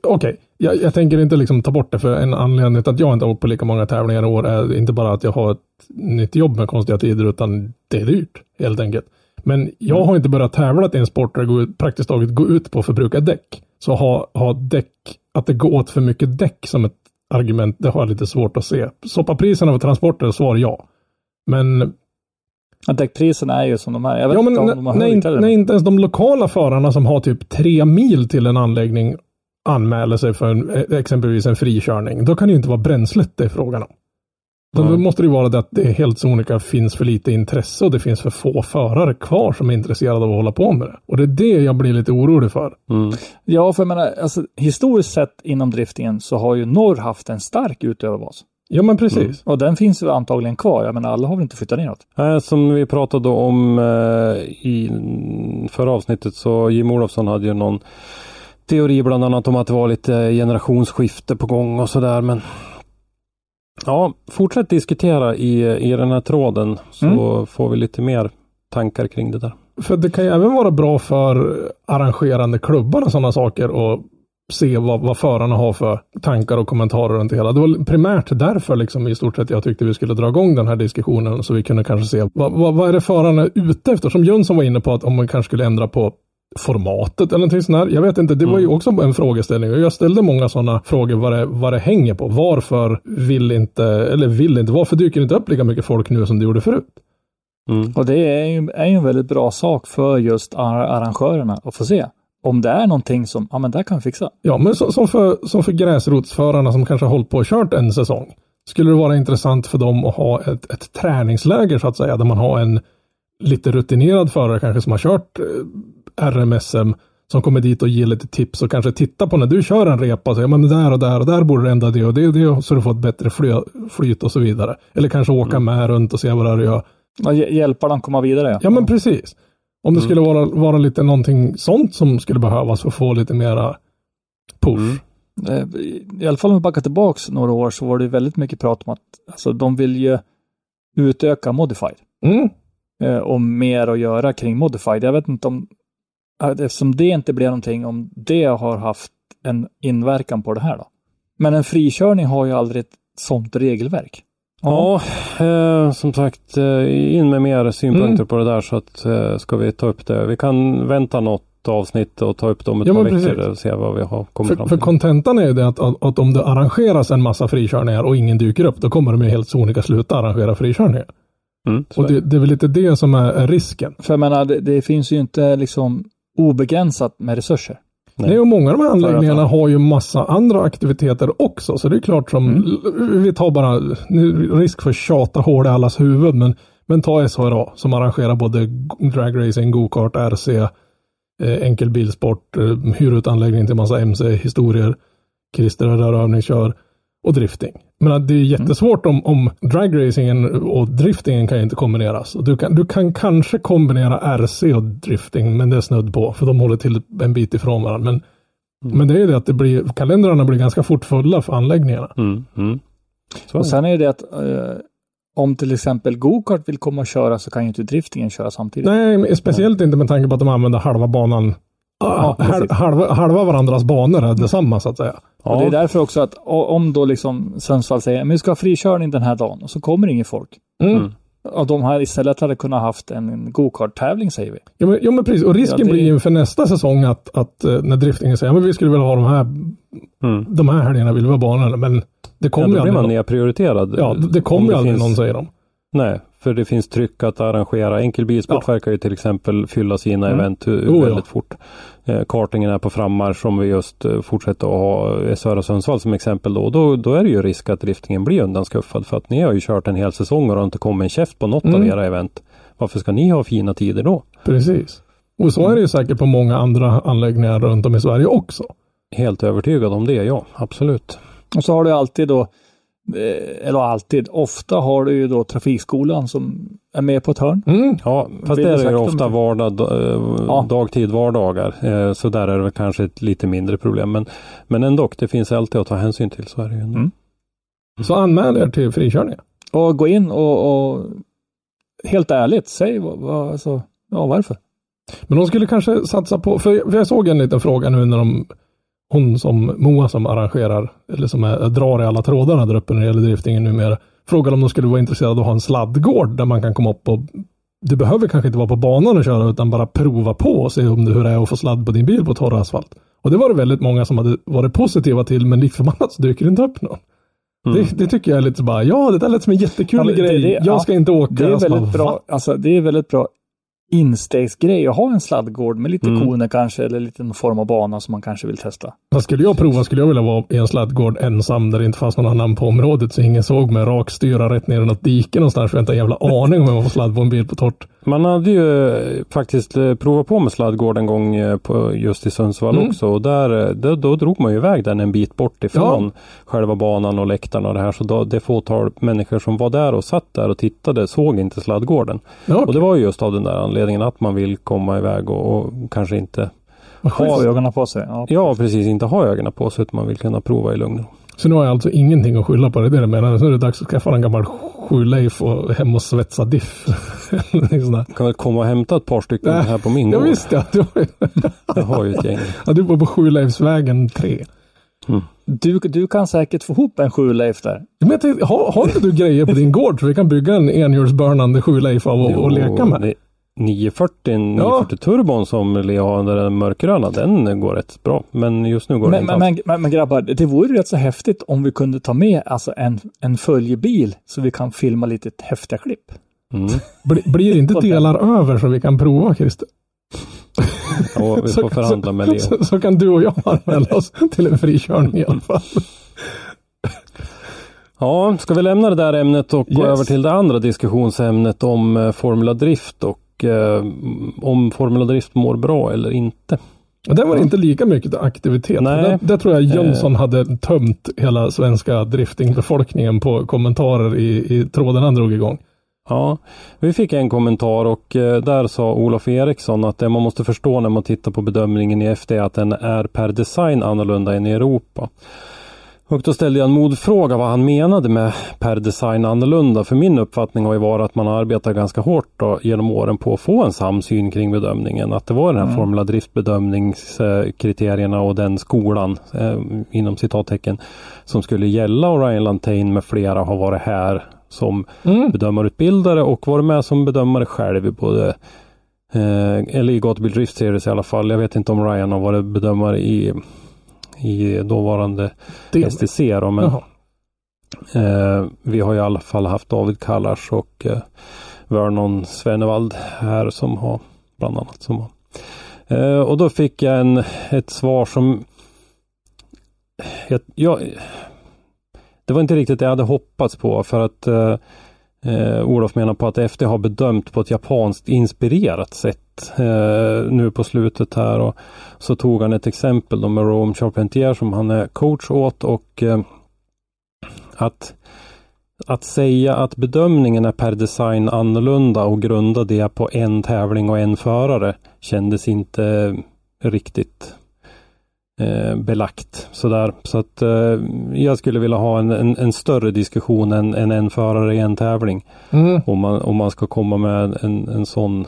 Okej, jag, jag tänker inte liksom ta bort det för en anledning till att jag inte har åkt på lika många tävlingar i år är inte bara att jag har ett nytt jobb med konstiga tider utan det är dyrt helt enkelt. Men jag har inte börjat tävla i en sport där går praktiskt taget går ut på att förbruka däck. Så ha, ha däck, att det går åt för mycket däck som ett argument, det har jag lite svårt att se. Soppapriserna för transporter, svar ja. Men Att däckpriserna är ju som de är. Jag vet Ja, men inte om de har när, höjt när inte ens de lokala förarna som har typ tre mil till en anläggning anmäler sig för en, eh, exempelvis en frikörning, då kan det ju inte vara bränslet det är frågan om. Utan Då måste det ju vara det att det helt sonika finns för lite intresse och det finns för få förare kvar som är intresserade av att hålla på med det. Och det är det jag blir lite orolig för. mm, Ja, för jag menar, alltså, historiskt sett inom driftingen så har ju norr haft en stark utöverbas. Ja men precis. Och den finns ju antagligen kvar. Jag menar, alla har väl inte flyttat neråt. Nej, som vi pratade om eh, i förra avsnittet så Jim Olofsson hade ju någon teori bland annat om att det var lite generationsskifte på gång och sådär men Ja, fortsätt diskutera i, i den här tråden så får vi lite mer tankar kring det där. För det kan ju även vara bra för arrangerande klubbar och sådana saker och se vad, vad förarna har för tankar och kommentarer runt det hela. Det var primärt därför liksom i stort sett jag tyckte vi skulle dra igång den här diskussionen så vi kunde kanske se vad, vad, vad är det förarna är ute efter? Som Jönsson var inne på att om man kanske skulle ändra på formatet eller någonting sånt där. Jag vet inte, det var ju också en frågeställning. Och Jag ställde många sådana frågor vad det, vad det hänger på. Varför vill inte, eller vill inte, varför dyker det inte upp lika mycket folk nu som det gjorde förut? Och det är ju, är ju en väldigt bra sak för just ar- arrangörerna att få se. Om det är någonting som, ja men det här kan vi fixa. Ja, men så, som, för, som för gräsrotsförarna som kanske har hållit på och kört en säsong. Skulle det vara intressant för dem att ha ett, ett träningsläger så att säga, där man har en lite rutinerad förare kanske som har kört eh, RMSM som kommer dit och ger lite tips och kanske titta på när du kör en repa och säger men där och där och där borde du ändra det och det och det så du får ett bättre fly, flyt och så vidare. Eller kanske åka med runt och se vad det är du gör. Och hjälpa dem komma vidare. Ja. Ja men precis. Om det skulle vara, vara lite någonting sånt som skulle behövas för att få lite mera push. Eh, I alla fall om vi backar tillbaks några år så var det väldigt mycket prat om att alltså, de vill ju utöka Modified. Mm. Eh, och mer att göra kring Modified. Jag vet inte om, eftersom det inte blev någonting, om det har haft en inverkan på det här då. Men en frikörning har ju aldrig ett sånt regelverk. Ja, eh, som sagt, eh, in med mer synpunkter Mm. på det där så att eh, ska vi ta upp det. Vi kan vänta något avsnitt och ta upp dem ett Ja, par men veckor och se vad vi har kommit För, fram för till. kontentan är ju det att, att, att om det arrangeras en massa frikörningar och ingen dyker upp, då kommer de ju helt sonika sluta arrangera frikörningar. Mm, Och det, det är väl lite det som är, är risken. För jag menar, det, det finns ju inte liksom obegränsat med resurser. Nej. Nej. och många av de här anläggningarna har ju massa andra aktiviteter också. Så det är klart som, Mm. vi tar bara, nu risk för att tjata hål i allas huvud, men, men ta SHRA som arrangerar både dragracing, go-kart, RC, eh, enkel bilsport, eh, hyr ut anläggning till massa MC-historier, Christer rörövningskör och drifting. Men att det är jättesvårt om, om dragracingen och driftingen kan ju inte kombineras. Du, kan, du kan kanske kombinera RC och drifting, men det är snudd på, för de håller till en bit ifrån varandra. Men, men det är ju det att det blir, kalendrarna blir ganska fort fulla för anläggningarna. Mm, mm. Och sen är det att eh, om till exempel go-kart vill komma och köra så kan ju inte driftingen köra samtidigt. Nej, speciellt inte med tanke på att de använder halva banan. Ja, Ja, halva, halva varandras banor är detsamma så att säga. Och det är därför också att om då liksom Sundsvall säger men vi ska ha frikörning den här dagen och så kommer ingen folk. Mm. Och de här istället hade kunnat haft en go-kart-tävling säger vi. Ja men, ja, men precis. Och risken Ja, det- blir inför nästa säsong att, att eh, när driftingen säger att vi skulle vilja ha de här, Mm. de här helgerna vill vi ha banorna. Men det Ja, kommer ju då blir man någon. nedprioriterad. Ja, det, det Om kommer ju aldrig finns- någon säger de. Nej, för det finns tryck att arrangera. Enkelbilsport Ja. verkar ju till exempel fylla sina Mm. event hu- Jo, ja. väldigt fort. Eh, kartingen är på frammarsch om vi just eh, fortsätter att ha eh, Söra Sundsvall som exempel då. då. Då är det ju risk att driftingen blir undanskuffad för att ni har ju kört en hel säsong och har inte kommit en käft på något av Mm. era event. Varför ska ni ha fina tider då? Precis. Och så är det ju säkert på många andra anläggningar runt om i Sverige också. Helt övertygad om det, ja absolut. Och så har du alltid då, eller alltid, ofta har du ju då trafikskolan som är med på ett hörn. Mm. Ja, fast det är ju ofta vardag, eh, Ja. dagtid, vardagar. Eh, Så där är det kanske ett lite mindre problem. Men, men ändå, det finns alltid att ta hänsyn till. Så är det ju. Mm. Så anmäl er till frikörningar. Och gå in och, och helt ärligt, säg vad, vad, alltså, ja, varför. Men de skulle kanske satsa på, för jag såg en liten fråga nu när de, hon som Moa som arrangerar, eller som är, drar i alla trådarna där uppe när det gäller driftingen numera, frågade om de skulle vara intresserade av att ha en sladdgård där man kan komma upp och du behöver kanske inte vara på banan och köra utan bara prova på och se om det, hur det är att få sladd på din bil på torr asfalt. Och det var det väldigt många som hade varit positiva till men lik förbannat så dyker det inte upp någon. Mm. Det, det tycker jag är lite så bara, ja det där lät som en jättekul Ja, grej. det- jag ja, ska inte åka. Det är Jag väldigt bara, bra, alltså det är väldigt bra instegsgrej att ha en sladdgård med lite Mm. koner kanske eller lite någon form av bana som man kanske vill testa. Vad skulle jag prova skulle jag vilja vara i en sladdgård ensam där det inte fanns någon annan på området så ingen såg mig rakstyra rätt ner i något dike någonstans för jag inte har en jävla aning om jag var på sladd på en bil på torrt. Man hade ju eh, faktiskt eh, provat på med sladdgård en gång eh, på, just i Sundsvall Mm. också. Och där, då, då drog man ju iväg den en bit bort ifrån själva banan och läktaren och det här. Så då, det fåtal människor som var där och satt där och tittade såg inte sladdgården. Ja, Och det var ju just av den där anledningen att man vill komma iväg och, och kanske inte Ha ögonen på sig. Ja. Ja, precis. Inte ha ögonen på sig utan man vill kunna prova i lugn. Så nu har jag alltså ingenting att skylla på, det är det jag menar. Så är det dags att skaffa en gammal sjuleif och hem och svetsa diff. Kan väl komma och hämta ett par stycken Nej. här på min Ja gård. visst ja, du, har ju- Jag har ju ett gäng. ja, du var på Sjuleifsvägen 3. Du, du kan säkert få ihop en sjuleif där. Men jag tänkte, har, har inte du grejer på din gård så vi kan bygga en enhjulsburnande sjuleif av och, och leka med? Det, 940, 940 turbon som Leo har, den mörkgröna, den går rätt bra. Men just nu går Men, den inte men, alls. men, men, men grabbar, det vore ju rätt så häftigt om vi kunde ta med alltså en, en följebil så vi kan filma lite häftiga klipp. Mm. Bli, blir inte delar över så vi kan prova Christer? Ja, vi får förhandla med Leo. Så, så kan du och jag anmäla oss till en frikörning i alla fall. Ja, ska vi lämna det där ämnet och gå Yes. över till det andra diskussionsämnet om eh, Formula Drift och eh, om Formula Drift mår bra eller inte. Och där var det inte lika mycket aktivitet. Nej. Där, där tror jag Jönsson hade tömt hela svenska driftingbefolkningen på kommentarer i, i tråden han drog igång. Ja, vi fick en kommentar och eh, där sa Olof Eriksson att det man måste förstå när man tittar på bedömningen i FD är att den är per design annorlunda än i Europa. Och då ställde jag en modfråga vad han menade med per design annorlunda. För min uppfattning har ju varit att man har arbetat ganska hårt då, genom åren på att få en samsyn kring bedömningen. Att det var den här Mm. Formula driftbedömningskriterierna och den skolan eh, inom citattecken som skulle gälla och Ryan Lantain med flera har varit här som Mm. bedömarutbildare och varit med som bedömare själv i både eh, eller i Gatubil Drift Series i alla fall. Jag vet inte om Ryan har varit bedömare i, i dåvarande Det, STC då, men eh, vi har i alla fall haft David Kallars och eh, Vernon Svenevald här som har bland annat som har. Eh, och då fick jag en, ett svar som jag, jag, det var inte riktigt det jag hade hoppats på för att eh, Olof menar på att FD har bedömt på ett japanskt inspirerat sätt eh, nu på slutet här och så tog han ett exempel då med Rome Charpentier som han är coach åt och eh, att att säga att bedömningen är per design annorlunda och grunda det på en tävling och en förare kändes inte riktigt eh, belagt. Sådär. Så att eh, jag skulle vilja ha en, en, en större diskussion än, än en förare i en tävling. Mm. Om man, om man ska komma med en, en sån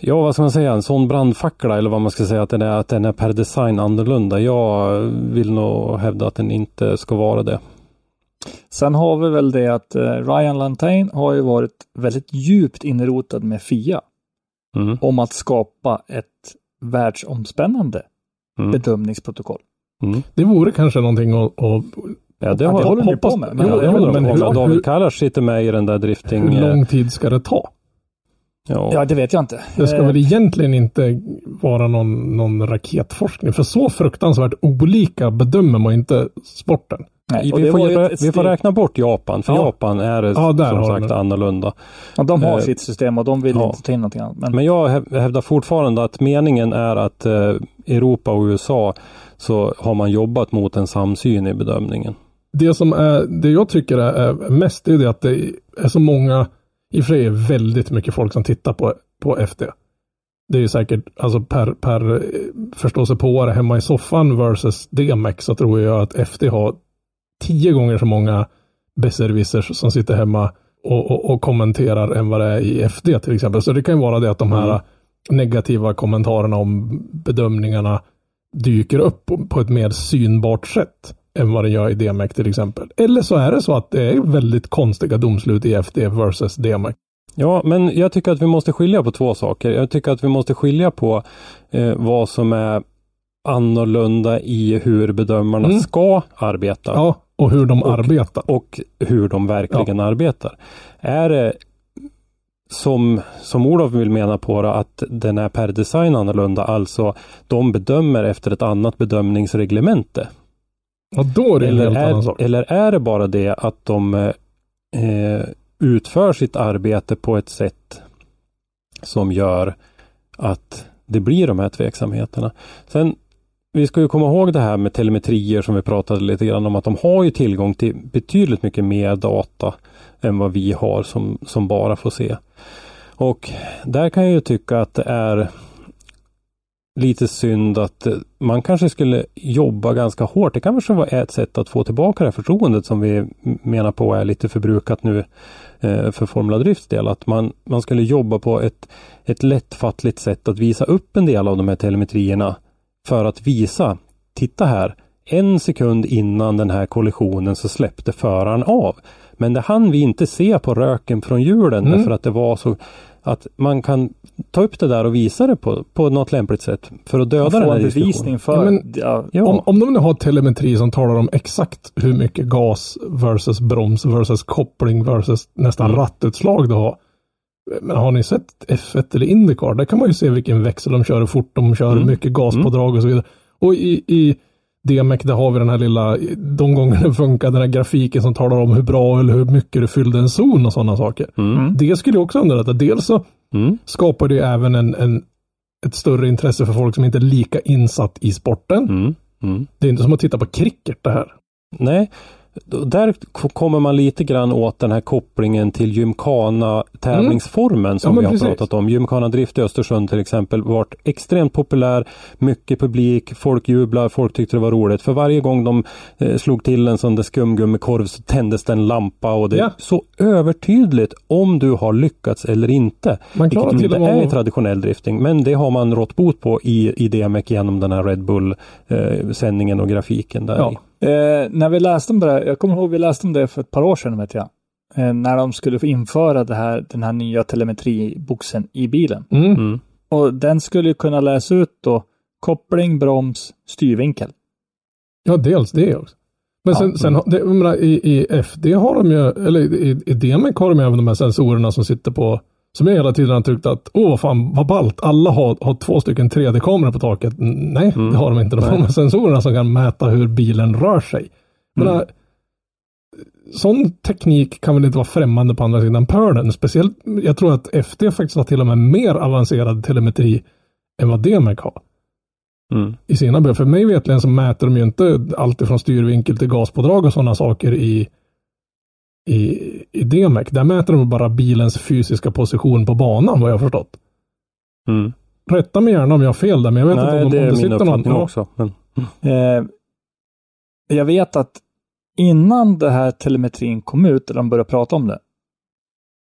Ja, vad ska man säga? En sån brandfackla eller vad man ska säga att den är, att den är per design annorlunda. Jag vill nog hävda att den inte ska vara det. Sen har vi väl det att eh, Ryan Lantain har ju varit väldigt djupt inrotad med FIA Mm. om att skapa ett världsomspännande Mm. bedömningsprotokoll. Mm. Det vore kanske någonting att, att Ja, det har det håller ni hoppas- på med. Men, Jo, Ja, det håller men hur- med. David Kallars sitter med i den där drifting... hur lång tid ska det ta? Ja, ja, det vet jag inte. Det ska Eh, väl egentligen inte vara någon, någon raketforskning. För så fruktansvärt olika bedömer man inte sporten. Nej, vi, får, rä- vi får räkna bort Japan, för Ja. Japan är Ja, som har sagt de det. annorlunda. Ja, de har Eh, sitt system och de vill ja. inte ta in någonting annat. Men, Men jag häv- hävdar fortfarande att meningen är att eh, Europa och USA så har man jobbat mot en samsyn i bedömningen. Det som är, det jag tycker är, mest, är det att det är så många, i och för sig är väldigt mycket folk som tittar på, på FD. Det är ju säkert, alltså per, per eh, förståsigpåare hemma i soffan versus DMX så tror jag att FD har tio gånger så många besserwissers som sitter hemma och, och, och kommenterar än vad det är i FD till exempel. Så det kan ju vara det att de här Mm. negativa kommentarerna om bedömningarna dyker upp på, på ett mer synbart sätt än vad det gör i DMX till exempel. Eller så är det så att det är väldigt konstiga domslut i FD versus DMX. Ja, men jag tycker att vi måste skilja på två saker. Jag tycker att vi måste skilja på eh, vad som är annorlunda i hur bedömarna Mm. ska arbeta. Ja, och hur de Och- arbetar. och hur de verkligen arbetar. Är det som, som Olof vill mena på det, att den är per design annorlunda, alltså de bedömer efter ett annat bedömningsreglemente? Och då är det en Eller helt annan är, sak. eller är det bara det att de eh, utför sitt arbete på ett sätt som gör att det blir de här tveksamheterna. Sen, vi ska ju komma ihåg det här med telemetrier som vi pratade lite grann om att de har ju tillgång till betydligt mycket mer data än vad vi har som, som bara får se. Och där kan jag ju tycka att det är lite synd att eh, man kanske skulle jobba ganska hårt. Det kanske var ett sätt att få tillbaka det här förtroendet som vi menar på är lite förbrukat nu eh, för Formula Drifts del. Att man, man skulle jobba på ett, ett lättfattligt sätt att visa upp en del av de här telemetrierna för att visa, titta här, en sekund innan den här kollisionen så släppte föraren av. Men det hann vi inte se på röken från hjulen Mm. därför att det var så att man kan ta upp det där och visa det på, på något lämpligt sätt för att döda den här en diskussionen. bevisning för... Ja, men- ja, Ja. Om, om de nu har telemetri som talar om exakt hur mycket gas versus broms versus koppling versus nästan Mm. rattutslag du har. Men har ni sett F1 eller Indycar? Där kan man ju se vilken växel de kör, hur fort de kör, Mm. mycket gaspådrag och så vidare. Och i, i DMEC där har vi den här lilla, de gånger det funkar, den här grafiken som talar om hur bra eller hur mycket du fyllde en zon och sådana saker. Mm. Det skulle ju också underlätta. Dels så Mm. skapar det ju även en, en, ett större intresse för folk som inte är lika insatt i sporten. Mm. Mm. Det är inte som att titta på cricket det här. Nej, där kommer man lite grann åt den här kopplingen till Gymkhana tävlingsformen som Mm. Ja, men vi har precis. pratat om. Gymkhana Drift i Östersund till exempel varit extremt populär. Mycket publik, folk jublar, folk tyckte det var roligt. För varje gång de eh, slog till en sån där skumgummikorv så tändes det en lampa och det är Ja. så övertydligt om du har lyckats eller inte. Man klarar Vilket till inte är i traditionell drifting. Men det har man rått bot på i, i DMEC genom den här Red Bull eh, sändningen och grafiken där Ja. i. Eh, när vi läste om det där, jag kommer ihåg vi läste om det för ett par år sedan vet jag. Eh, när de skulle få införa det här, den här nya telemetriboxen i bilen. Mm. Mm. Och den skulle ju kunna läsa ut då koppling, broms, styrvinkel. Ja, dels det också. Men Ja. sen, sen har- det, menar, i, i FD har de ju, eller i, i DMEC har de ju även de här sensorerna som sitter på, som jag hela tiden har tyckt att, åh vad fan vad ballt, alla har, har två stycken 3D-kameror på taket. Nej, det har de inte. De har sensorerna som kan mäta hur bilen rör sig. Jag menar, sån teknik kan väl inte vara främmande på andra sidan pölen. Speciellt, jag tror att FD faktiskt har till och med mer avancerad telemetri än vad DMEC har Mm. i sina bilar. För mig vetligen så mäter de ju inte allt ifrån styrvinkel till gaspådrag och sådana saker i, i, i DMEC. Där mäter de bara bilens fysiska position på banan vad jag har förstått. Mm. Rätta mig gärna om jag har fel där, men jag vet Nej, inte om, det om det sitter någon... uppfattning Ja, också. Men, Eh, jag vet att innan det här telemetrin kom ut, eller de började prata om det,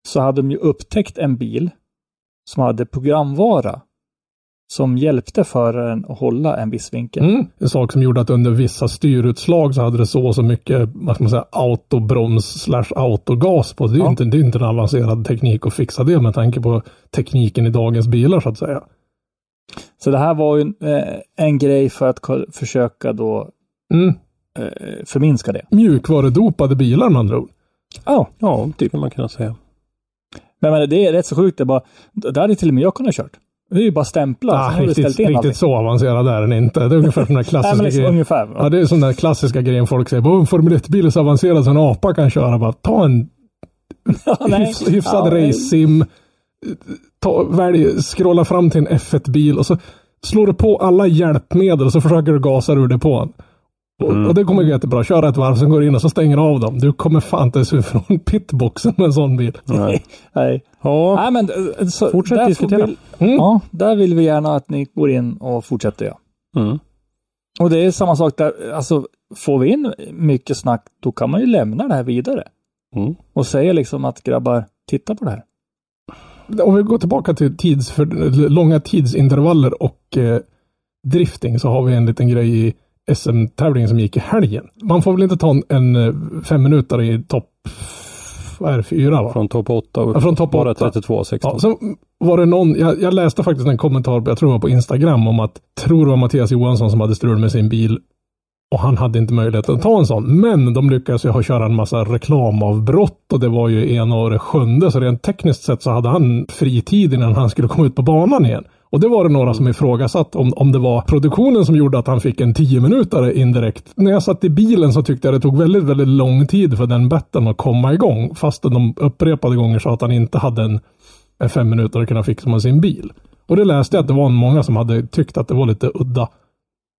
så hade de ju upptäckt en bil som hade programvara som hjälpte föraren att hålla en viss vinkel. Mm, en sak som gjorde att under vissa styrutslag så hade det så och så mycket, vad ska man säga, autobroms slash autogas på. Det är ju Ja. inte, det är inte en avancerad teknik att fixa det med tanke på tekniken i dagens bilar så att säga. Så det här var ju en, eh, en grej för att försöka då Mm. eh, förminska det. Mjukvarudopade bilar med andra ord. Ja, ja, det kan man kunna säga. men, men det är rätt så sjukt. Det bara, där hade till och med jag kunnat kört. Det är ju bara stämpla. Ah, riktigt in riktigt så avancerad är den inte. Det är ungefär som den där Nej, klassiska men liksom, grejen. ungefär. Ja, det är sån där klassiska grejen folk säger. "Åh, En Formel 1-bil är så avancerad så en apa kan köra. Bara, ta en nej. hyfs, hyfsad Ja, nej. race-sim. Välj, scrolla fram till en F1-bil och så slår du på alla hjälpmedel och så försöker du gasa ur det på Mm. och det kommer gå jättebra. Köra ett varv, sen går du in och så stänger du av dem. Du kommer fan inte ens ut från pitboxen med en sån bil. Nej. Nej. Ja, Nej, men eh, så, Fortsätt diskutera. Vi, Mm. Ja, där vill vi gärna att ni går in och fortsätter. Ja. mm. Och det är samma sak där, alltså får vi in mycket snack, då kan man ju lämna det här vidare. Mm. Och säga liksom att grabbar, titta på det här. Om vi går tillbaka till tids för, långa tidsintervaller och eh, drifting så har vi en liten grej i SM-tävlingen som gick i helgen. Man får väl inte ta en, en eh, fem minuter i topp, vad är det, fyra va? Från topp 8 upp Ja, från topp bara åtta. 32 16. Ja, så var det någon, jag, jag läste faktiskt en kommentar, jag tror det var på Instagram, om att, tror det var Mattias Johansson som hade strul med sin bil och han hade inte möjlighet att ta en sån. Men de lyckades ju ha köra en massa reklamavbrott och det var ju en och det sjunde, så rent tekniskt sett så hade han fritid innan han skulle komma ut på banan igen. Och det var det några som ifrågasatt om, om det var produktionen som gjorde att han fick en 10 minuter indirekt. När jag satt i bilen så tyckte jag det tog väldigt, väldigt lång tid för den betten att komma igång. Fastän de upprepade gånger sa att han inte hade en, en fem minuter att kunna fixa med sin bil. Och det läste jag att det var många som hade tyckt att det var lite udda.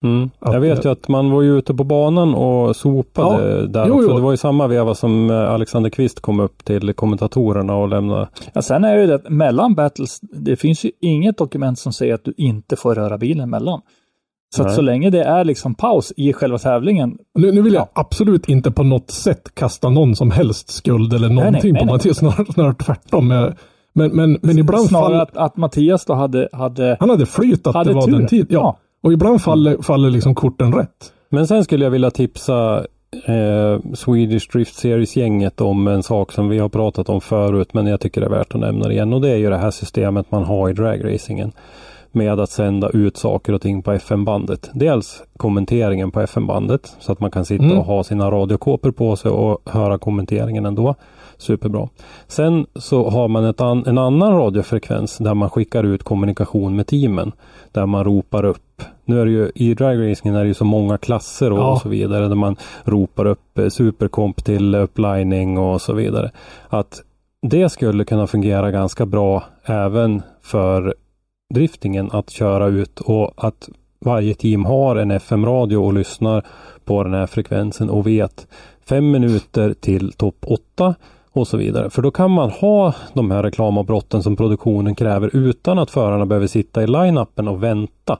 Mm. Att, Jag vet ju att man var ju ute på banan och sopade Ja. där Jo, också. jo. Det var ju samma veva som eh, Alexander Kvist kom upp till kommentatorerna och lämnade. Ja, sen är det ju det att mellan battles, det finns ju inget dokument som säger att du inte får röra bilen mellan. Så att så länge det är liksom paus i själva tävlingen, Nu, nu vill jag absolut inte på något sätt kasta någon som helst skuld eller nej, någonting nej, på nej. Mattias. Snarare, snarare tvärtom. Men, men, men, men ibland snarare faller... att, att Mattias då hade, hade Han hade flyt att Hade det var tur. den tid. Ja. Ja. Och ibland faller, faller liksom korten rätt. Men sen skulle jag vilja tipsa eh, Swedish Drift Series-gänget om en sak som vi har pratat om förut men jag tycker det är värt att nämna det igen och det är ju det här systemet man har i dragracingen med att sända ut saker och ting på FM-bandet. Dels kommenteringen på FM-bandet så att man kan sitta Mm. och ha sina radiokåpor på sig och höra kommenteringen ändå. Superbra. Sen så har man an, en annan radiofrekvens där man skickar ut kommunikation med teamen. Där man ropar upp. Nu är det ju i dragracingen är det ju så många klasser och, Ja. och så vidare. Där man ropar upp eh, superkomp till upplining och så vidare. Att det skulle kunna fungera ganska bra även för driftingen att köra ut och att varje team har en FM-radio och lyssnar på den här frekvensen och vet fem minuter till topp åtta och så vidare. För då kan man ha de här reklamavbrotten som produktionen kräver utan att förarna behöver sitta i line-upen och vänta.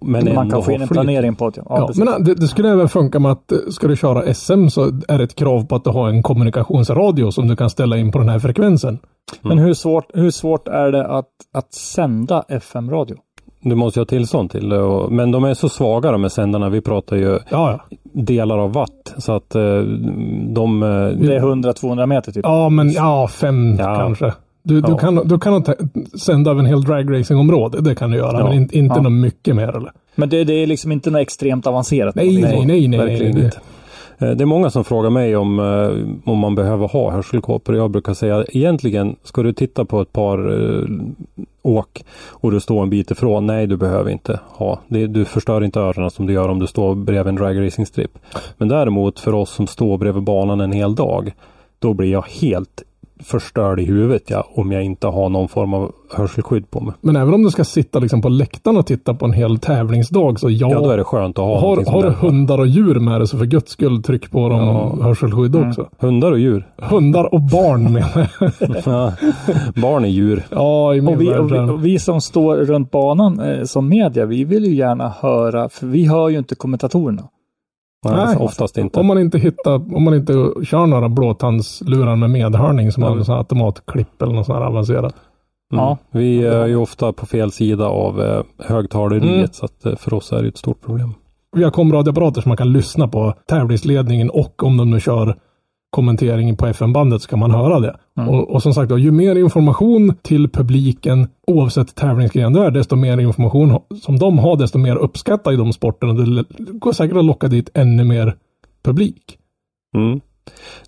Men man kan få in en flyt. planering på det. Ja, Ja, men äh, det, det skulle även funka med att eh, ska du köra SM så är det ett krav på att du har en kommunikationsradio som du kan ställa in på den här frekvensen. Men hur svårt, hur svårt är det att, att sända FM-radio? Du måste ju ha tillstånd till det. Och, men de är så svaga de här sändarna. Vi pratar ju Ja, ja. delar av watt. Så att eh, de... Det är 100-200 meter typ. Ja, men ja, fem Ja. kanske. Du, du Ja. kan, du kan nog ta- sända över en hel dragracingområde. Det kan du göra, Ja. men in, inte Ja. något mycket mer eller? Men det, det är liksom inte något extremt avancerat. Nej, nej, nej, nej, nej, verkligen nej. inte. Eh, Det är många som frågar mig om, eh, om man behöver ha hörselkåpor. Jag brukar säga egentligen ska du titta på ett par eh, åk och du står en bit ifrån. Nej, du behöver inte ha. Det, du förstör inte öronen som du gör om du står bredvid en dragracingstrip. Men däremot för oss som står bredvid banan en hel dag. Då blir jag helt förstörd i huvudet ja, om jag inte har någon form av hörselskydd på mig. Men även om du ska sitta liksom på läktaren och titta på en hel tävlingsdag så ja. Ja, då är det skönt att ha har, har du hundar och djur med dig så för guds skull tryck på dem Ja. hörselskydd Mm. också. Hundar och djur. Hundar och barn menar jag. Ja, Barn är djur. Ja, i min Och vi, och, vi, och vi som står runt banan eh, som media, vi vill ju gärna höra, för vi hör ju inte kommentatorerna. Nej, Nej. oftast inte. Om man inte hittar, om man inte kör några blåtandslurar med medhörning som Ja. har en automatklipp eller något sånt här avancerat. Mm. Ja. Vi är ju ofta på fel sida av eh, högtaleriet Mm. så att eh, för oss är det ett stort problem. Vi har komradioapparater som man kan lyssna på tävlingsledningen och om de nu kör kommentering på FM-bandet så kan man höra det. Mm. Och, och som sagt, då, ju mer information till publiken oavsett tävlingsgren det är, desto mer information som de har, desto mer uppskattar i de sporterna. Det går säkert att locka dit ännu mer publik. Mm.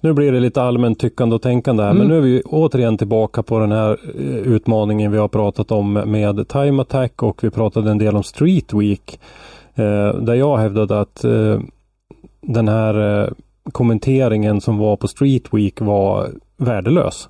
Nu blir det lite allmänt tyckande och tänkande här, Mm. men nu är vi återigen tillbaka på den här eh, utmaningen vi har pratat om med Time Attack och vi pratade en del om Street Week. Eh, där jag hävdade att eh, den här eh, kommenteringen som var på Street Week var värdelös.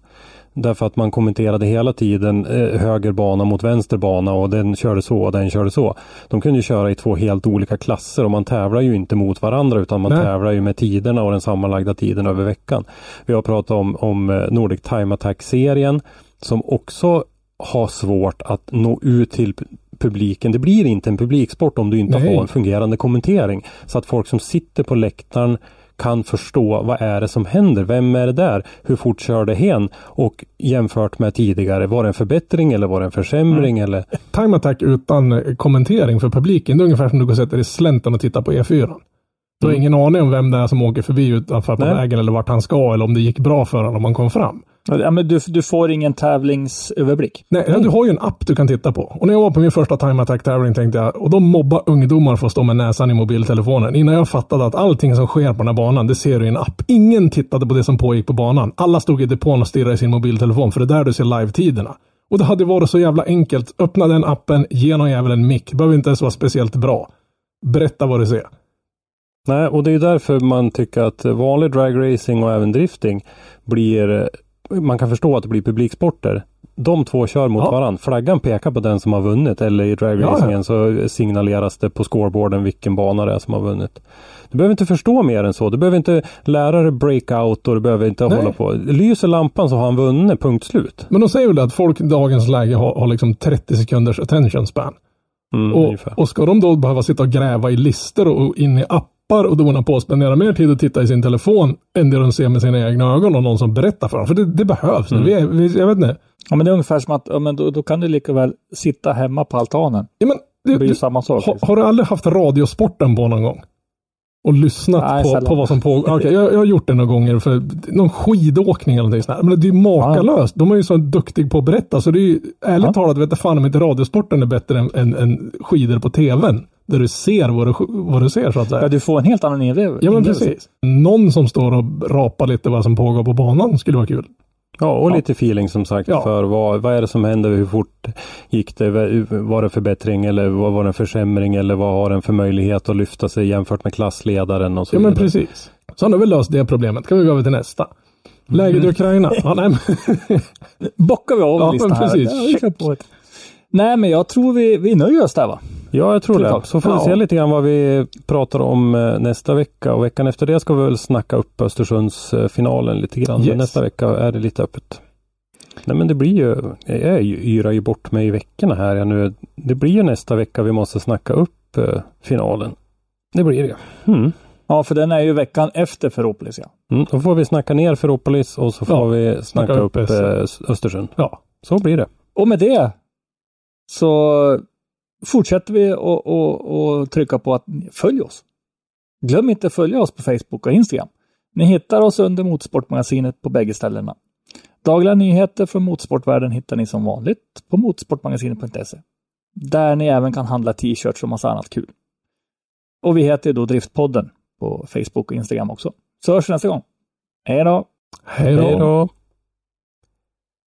Därför att man kommenterade hela tiden eh, höger bana mot vänster bana och den körde så och den körde så. De kunde ju köra i två helt olika klasser och man tävlar ju inte mot varandra utan man Nej. tävlar ju med tiderna och den sammanlagda tiden över veckan. Vi har pratat om, om eh, Nordic Time Attack-serien som också har svårt att nå ut till pu- publiken. Det blir inte en publiksport om du inte Nej. har en fungerande kommentering. Så att folk som sitter på läktaren kan förstå vad är det som händer? Vem är det där? Hur fort kör det hen? Och jämfört med tidigare, var det en förbättring eller var det en försämring? Eller? Time Attack utan eh, kommentering för publiken, det är ungefär som du går och sätter dig i slänten och tittar på E4. Du har Mm. ingen aning om vem det är som åker förbi utanför på vägen eller vart han ska eller om det gick bra för honom om han kom fram. Ja, men du, du får ingen tävlingsöverblick. Nej, ja, du har ju en app du kan titta på. Och när jag var på min första Time Attack-tävling tänkte jag, och de mobbar ungdomar för att stå med näsan i mobiltelefonen. Innan jag fattade att allting som sker på den här banan, det ser du i en app. Ingen tittade på det som pågick på banan. Alla stod i depån och stirrade i sin mobiltelefon, för det är där du ser live-tiderna. Och det hade varit så jävla enkelt. Öppna den appen, ge någon jävel en mick. Det behöver inte ens vara speciellt bra. Berätta vad du ser. Nej, och det är därför man tycker att vanlig dragracing och även drifting blir man kan förstå att det blir publiksporter. De två kör mot Ja. varandra. Flaggan pekar på den som har vunnit eller i dragracingen Ja, så signaleras det på scoreboarden vilken bana det är som har vunnit. Du behöver inte förstå mer än så. Du behöver inte lära dig breakout och du behöver inte Nej. hålla på. Lyser lampan så har han vunnit, punkt slut. Men de säger väl att folk i dagens läge har, har liksom 30 sekunders attention span. Mm, Och, och ska de då behöva sitta och gräva i listor och in i appar och dona på och spendera mer tid att titta i sin telefon än det de ser med sina egna ögon och någon som berättar för dem. För det, det behövs. Mm. Vi är, vi, jag vet inte. Ja, men det är ungefär som att ja, men då, då kan du lika väl sitta hemma på altanen. Ja, men, Det du, blir ju samma sak. har, liksom. har du aldrig haft radiosporten på någon gång? och lyssnat Nej, på, på vad som pågår. Okej, jag, jag har gjort det några gånger för någon skidåkning eller någonting sånt här. Men det är ju makalöst. De är ju så duktiga på att berätta. Så det är ju, ärligt Ja. talat vet jag fan om inte radiosporten är bättre än, än, än skidor på tvn. Där du ser vad du, vad du ser så att säga. Ja, du får en helt annan inlev- Ja men inlevelse. precis. Någon som står och rapar lite vad som pågår på banan skulle vara kul. Ja, och lite feeling som sagt Ja. för vad, vad är det som händer, hur fort gick det, var det förbättring eller vad var det en försämring eller vad har den för möjlighet att lyfta sig jämfört med klassledaren och så Ja men vidare. precis. Så har vi löst det problemet. Kan vi gå över till nästa. Läget i Ukraina. Ja, nej, Bockar vi av Ja, listan här. precis. Ja, vi ett. Nej, men jag tror vi, vi nöjer oss där va? Ja, jag tror det. Så får vi se lite grann vad vi pratar om eh, nästa vecka och veckan efter det ska vi väl snacka upp Östersundsfinalen lite grann. Men Yes. nästa vecka är det lite öppet. Nej men det blir ju, jag yrar ju bort mig i veckorna här jag nu. Det blir ju nästa vecka vi måste snacka upp eh, finalen. Det blir det. Mm. Ja, för den är ju veckan efter Ferropolis ja. Mm, då får vi snacka ner Ferropolis och så får Ja, vi snacka snacka upp upp eh, Östersund. ja. Så blir det. Och med det så fortsätter vi att trycka på att följ oss. Glöm inte att följa oss på Facebook och Instagram. Ni hittar oss under Motorsportmagasinet på bägge ställena. Dagliga nyheter från motorsportvärlden hittar ni som vanligt på motorsportmagasinet.se. Där ni även kan handla t-shirts och massa annat kul. Och vi heter då Driftpodden på Facebook och Instagram också. Så hörs vi nästa gång. Hej då! Hej då. Hej då!